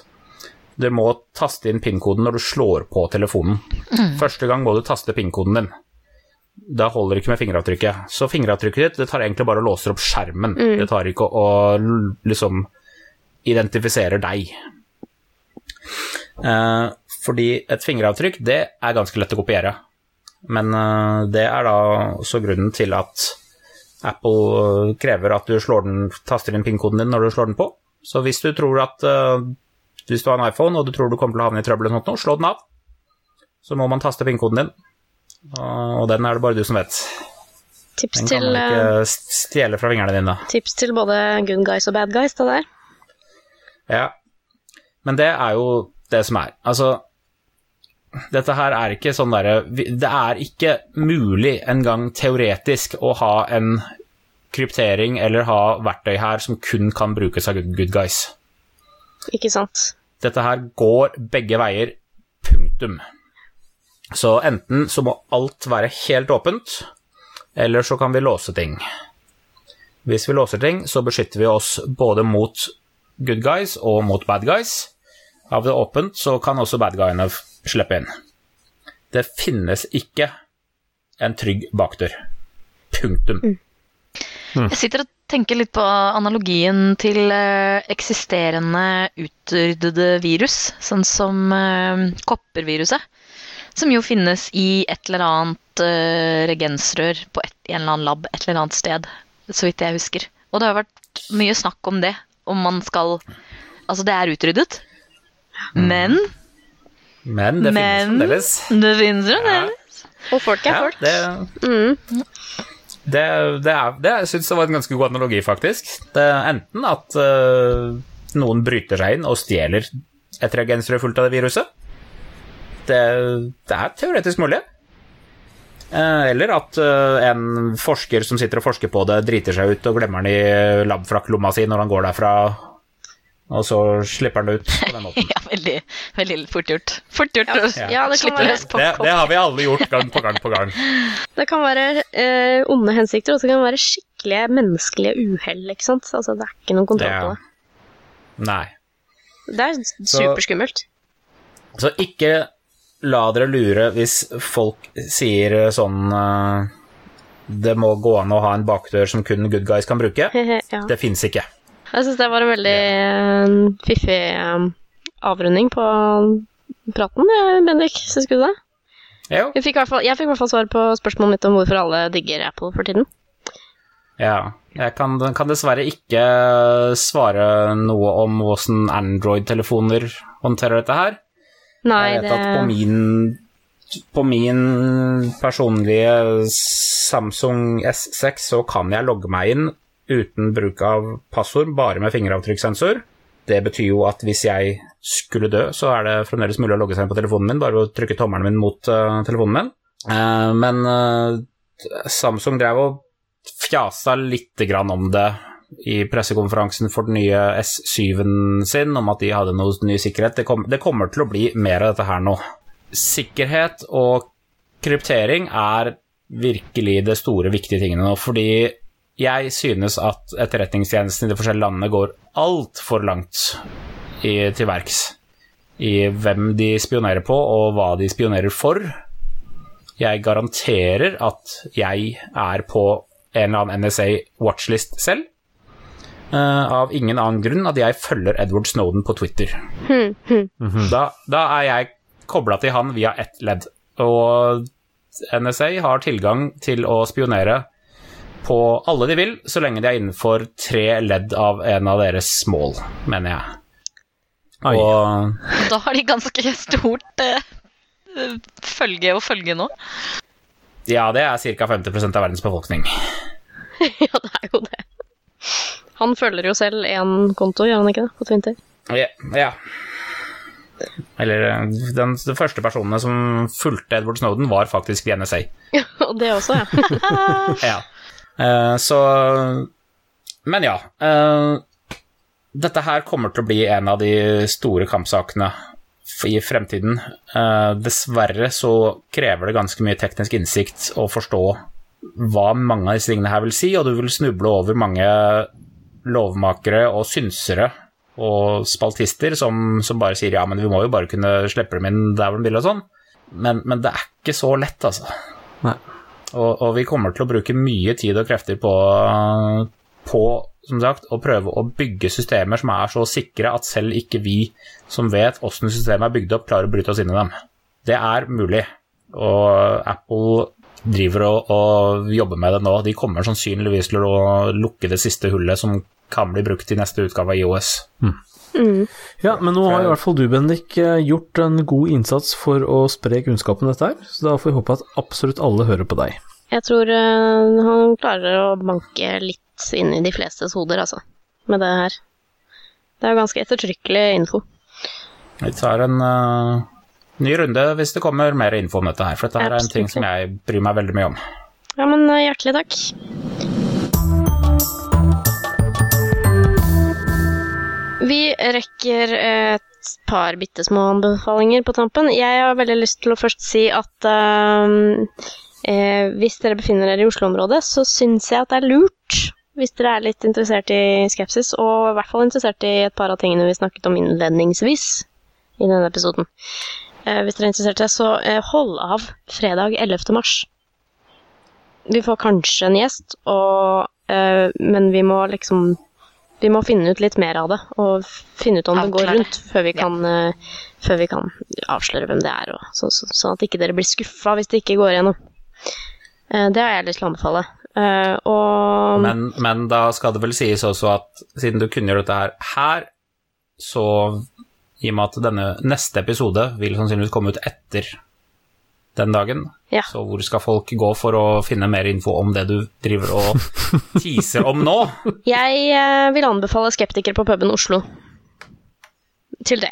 du må taste inn PIN-koden når du slår på telefonen. Første gang må du taste PIN-koden din. Da holder det ikke med fingeravtrykket. Så fingeravtrykket ditt det tar egentlig bare og låser opp skjermen. Det tar ikke å å liksom identifisere deg. Eh, fordi et fingeravtrykk, det er ganske lett å kopiere. Men eh, det er da også grunnen til at Apple eh, krever at du slår den, taster inn PIN-koden din når du slår den på. Så hvis du tror at Hvis du har en iPhone og du tror du kommer til å havne i trøbbel, eller noe, slå den av. Så må man taste PIN-koden din. Og den er det bare du som vet. Tips Den kan til, man ikke stjele fra fingrene dine. tips til både good guys og bad guys, det der. Ja. Men det er jo det som er. Altså Dette her er ikke sånn derre Det er ikke mulig engang teoretisk å ha en kryptering eller ha verktøy her som kun kan brukes av good, good guys. Ikke sant? Dette her går begge veier. Punktum. Så enten så må alt være helt åpent, eller så kan vi låse ting. Hvis vi låser ting, så beskytter vi oss både mot good guys og mot bad guys. Av det åpent så kan også bad guyene slippe inn. Det finnes ikke en trygg bakdør. Punktum. Jeg sitter og tenker litt på analogien til eh, eksisterende utryddede virus, sånn som eh, kopperviruset. Som jo finnes i et eller annet eh, regensrør på et, en eller annen lab et eller annet sted, så vidt jeg husker. Og det har vært mye snakk om det, om man skal Altså, det er utryddet, men Men det Men- finnes fremdeles. det finnes fremdeles. Og folk er Ja, folk. det, Mm. det, det, er, det jeg syns var en ganske god analogi, faktisk. Det enten at uh, noen bryter seg inn og stjeler et reagensrør fullt av det viruset. Det, det er teoretisk mulig. Eh, Eller at eh, en forsker som sitter og forsker på det, driter seg ut og glemmer den i labfrakklomma si når han går derfra, og så slipper han det ut på den måten. Ja, veldig, veldig fort gjort. Fort gjort å Ja. Ja, det slippe være- Det, det har vi alle gjort gang på gang på gang. Det kan være eh, onde hensikter, og så kan det være skikkelige menneskelige uhell, ikke sant? Altså, det er ikke noen kontroll på det. Nei. Det er superskummelt. Så ikke la dere lure hvis folk sier sånn uh, Det må gå an å ha en bakdør som kun good guys kan bruke. ja. Det fins ikke. Jeg syns det var en veldig yeah. fiffig eh, avrunding på praten, Bendik. Syns du det? Jo. Jeg fikk, fall, jeg fikk i hvert fall svar på spørsmålet mitt om hvorfor alle digger Apple for tiden. Ja. Jeg kan, kan dessverre ikke svare noe om åssen Android-telefoner håndterer dette her. Nei, Jeg vet det at på min, på min personlige Samsung S6 så kan jeg logge meg inn uten bruk av passord, bare med fingeravtrykkssensor. Det betyr jo at hvis jeg skulle dø, så er det fremdeles mulig å logge seg inn på telefonen min, bare ved å trykke tommelen min mot uh, telefonen min. Uh, men uh, Samsung drev og fjasa lite grann om det i pressekonferansen for den nye S7-en sin, om at de hadde noe ny sikkerhet. Det, kom, det kommer til å bli mer av dette her nå. Sikkerhet og kryptering er virkelig det store, viktige tingene nå, fordi jeg synes at etterretningstjenesten i de forskjellige landene går altfor langt i, til verks i hvem de spionerer på, og hva de spionerer for. Jeg garanterer at jeg er på en eller annen NSA watchlist selv. Uh, av ingen annen grunn at jeg følger Edward Snowden på Twitter. Da, da er jeg kobla til han via ett ledd. Og NSA har tilgang til å spionere på alle de vil, så lenge de er innenfor tre ledd av en av deres mål, mener jeg. Oi. Og Da har de ganske stort eh, følge å følge nå. ja, det er ca. 50 av verdens befolkning. ja, det er jo det. Han følger jo selv én konto, gjør han ikke det, på Twitter? Ja. ja. Eller eh, den, de første personene som fulgte Edward Snowden, var faktisk NSA. Og det også, ja. Ja. Eh, så Men ja. eh, dette her kommer til å bli en av de store kampsakene i fremtiden. Eh, dessverre så krever det ganske mye teknisk innsikt å forstå hva mange av disse tingene her vil si, og du vil snuble over mange lovmakere og synsere og spaltister som, som bare sier ja, men vi må jo bare kunne slippe dem inn der hvor de vil og sånn. Men, men det er ikke så lett, altså. Nei. Og, og vi kommer til å bruke mye tid og krefter på, på som sagt, å prøve å bygge systemer som er så sikre at selv ikke vi som vet hvordan systemet er bygd opp, klarer å bryte oss inn i dem. Det er mulig, og Apple driver og, og jobber med det nå. De kommer sannsynligvis til å lukke det siste hullet som kan bli brukt i neste utgave av IOS. Ja, men nå har i hvert fall du, Bendik, eh, gjort en god innsats for å spre kunnskap om dette her, så da får vi håpe at absolutt alle hører på deg. Jeg tror eh, han klarer å banke litt inn i de flestes hoder, altså, med det her. Det er jo ganske ettertrykkelig info. Vi tar en uh, ny runde hvis det kommer mer info om dette her, for dette her er en ting som jeg bryr meg veldig mye om. Ja, men hjertelig takk. Vi rekker et par bitte små anbefalinger på tampen. Jeg har veldig lyst til å først si at ehm, eh, hvis dere befinner dere i Oslo-området, så syns jeg at det er lurt, hvis dere er litt interessert i skepsis, og i hvert fall interessert i et par av tingene vi snakket om innledningsvis i denne episoden. Eh, hvis dere er interessert i det, så eh, hold av fredag 11. mars. Vi får kanskje en gjest, og, eh, men vi må liksom Vi må finne ut litt mer av det, og finne ut om det går rundt, før vi Ja. kan, eh, før vi kan avsløre hvem det er, og så, så, sånn at ikke dere blir skuffa hvis det ikke går igjennom. Eh, det har jeg lyst til å anbefale. Uh, og Men, men da skal det vel sies også at siden du kunngjør dette her her, så i og med at denne neste episode vil sannsynligvis komme ut etter den dagen, Ja. så hvor skal folk gå for å finne mer info om det du driver og teaser om nå? jeg eh, vil anbefale Skeptiker på puben Oslo til det.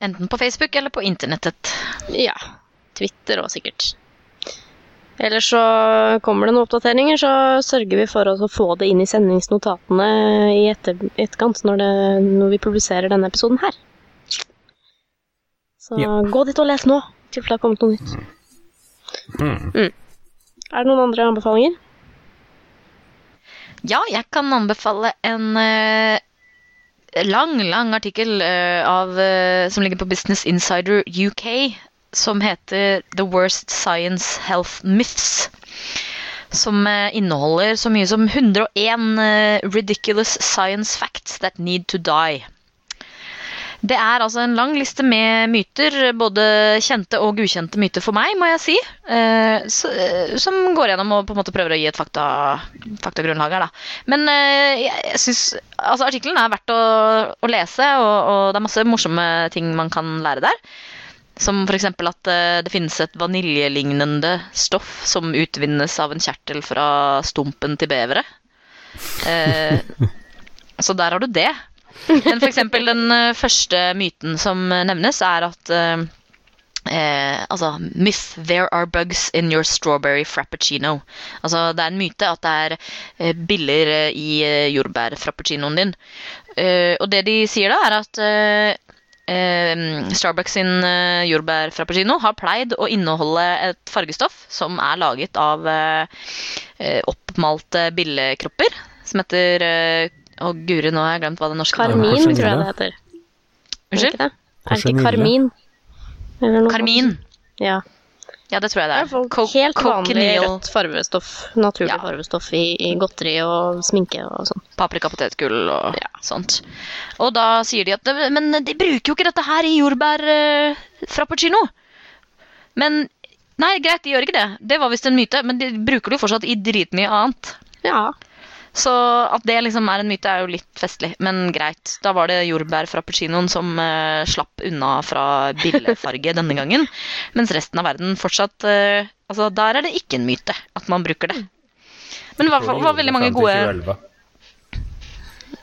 Enten på Facebook eller på internettet. Ja. Twitter og sikkert. Ellers så kommer det noen oppdateringer, så sørger vi for å få det inn i sendingsnotatene i etter, etterkant når, det, når vi publiserer denne episoden her. Så Ja. gå dit og les nå, tilfelle det har kommet noe nytt. Mm. Mm. Er det noen andre anbefalinger? Ja, jeg kan anbefale en uh, lang, lang artikkel uh, av, uh, som ligger på Business Insider UK, som heter The Worst Science Health Myths. Som eh, inneholder så mye som 101 eh, ridiculous science facts that need to die. Det er altså en lang liste med myter, både kjente og ukjente myter for meg, må jeg si. Eh, så, eh, som går gjennom og på en måte prøver å gi et fakta, faktagrunnlag her, da. Men eh, jeg, syns Altså, artikkelen er verdt å, å lese, og, og det er masse morsomme ting man kan lære der. Som f.eks. at eh, det finnes et vaniljelignende stoff som utvinnes av en kjertel fra stumpen til beveret. Eh, så der har du det. Men eksempel den eh, første myten som eh, nevnes, er at eh, eh, Altså, myth 'there are bugs in your strawberry frappuccino'. Altså, det er en myte at det er eh, biller i eh, jordbærfrappuccinoen din. Eh, og det de sier da, er at Starbucks sin jordbærfrappuccino jordbær frappuccino har pleid å inneholde et fargestoff som er laget av oppmalte billekropper, som heter Å, guri, nå har jeg glemt hva det norske Karmin, tror jeg det heter. Er det Unnskyld? Er det ikke karmin? Eller noe Karmin. Ja. Ja, det tror jeg Det er fall helt vanlig rødt farvestoff. Naturlig Ja. farvestoff i, i godteri og sminke og sånn. paprika, potetgull og Ja. sånt. Og da sier de at det- Men de bruker jo ikke dette her i jordbær Uh, frappuccino. Men Nei, greit, de gjør ikke det. Det var visst en myte, men de bruker det jo fortsatt i dritmye annet. Ja. Så at det liksom er en myte, er jo litt festlig, men greit. Da var det jordbær fra Puccinoen som eh, slapp unna fra billefarge denne gangen. Mens resten av verden fortsatt eh, Altså, der er det ikke en myte at man bruker det. Men det var, var veldig mange gode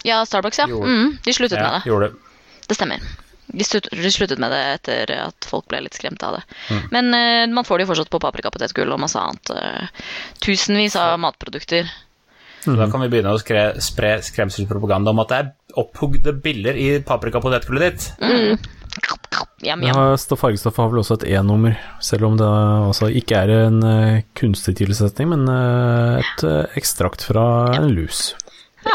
Ja, Starbucks, ja. Mm, de sluttet med det. gjorde det. Stemmer. De sluttet med det etter at folk ble litt skremt av det. Mm. Men eh, man får det jo fortsatt på paprika, potetgull og masse annet. eh, tusenvis av matprodukter. Så da kan vi begynne å skre, spre skremselspropaganda om at det er opphugde biller i paprikapotetgullet ditt. Jam, Det jam. har- fargestoffet har vel også et E-nummer, selv om det altså ikke er en eh, kunstig tilsetning, men eh, et eh, ekstrakt fra en lus.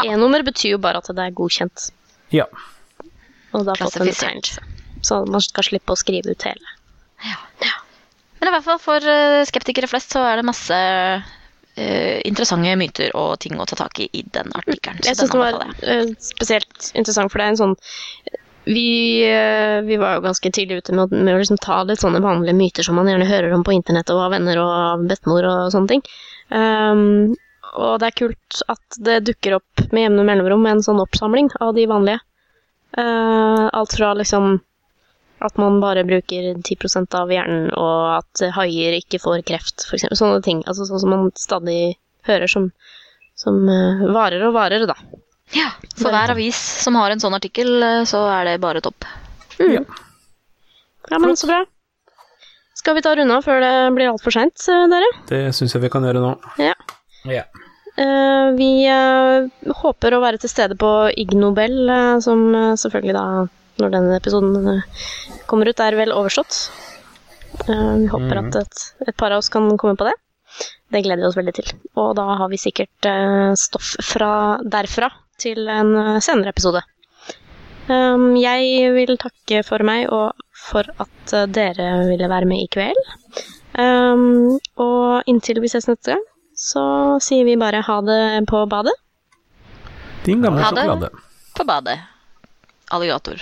E-nummer betyr jo bare at det er godkjent. Ja. Og har fått en Klassifisert. Så man skal slippe å skrive ut hele. Ja. Men i hvert fall for skeptikere flest så er det masse interessante myter og ting å ta tak i i den artikkelen. Jeg syns den det var eh, spesielt interessant, for det er en sånn vi, eh, vi var jo ganske tidlig ute med, med å liksom ta litt sånne vanlige myter som man gjerne hører om på internett og av venner og av bestemor og sånne ting. Um, og det er kult at det dukker opp med jevne mellomrom en sånn oppsamling av de vanlige. Uh, alt fra liksom at man bare bruker 10% av hjernen, og at haier ikke får kreft, for eksempel. Sånne ting. Altså sånn som man stadig hører som, som uh, varer og varer, da. Ja, For hver avis som har en sånn artikkel, eh, så er det bare topp. Ja, men så bra. Skal vi ta runde av før det blir altfor seint, dere? Det syns jeg vi kan gjøre nå. Ja. Ja. Uh, vi uh, håper å være til stede på Ig Nobel, eh, som eh, selvfølgelig da, når denne episoden eh, kommer ut, er vel overstått. Eh, vi håper at et, et par av oss kan komme på det. Det gleder vi oss veldig til. Og da har vi sikkert eh, stoff fra derfra til en senere episode. Um, jeg vil takke for meg og for at dere ville være med i kveld. Um, og inntil vi ses neste gang, så sier vi bare ha det på badet. Din gamle Ha det. På badet. Alligator.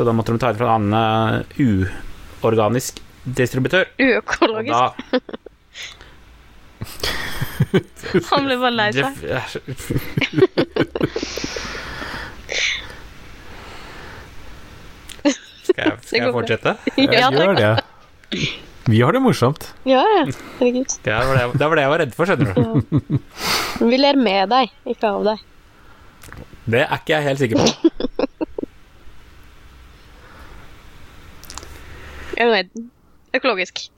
Så da måtte de ta det fra en annen uorganisk distributør. Og Uøkologisk. da Han ble bare lei seg. Skal jeg, skal jeg fortsette? Ja, Gjør det. Vi har det morsomt. Ja, ja. Herregud. Det var det, det var det jeg var redd for, skjønner du. Vi ler med deg, ikke av deg. Det er ikke jeg helt sikker på. Økologisk.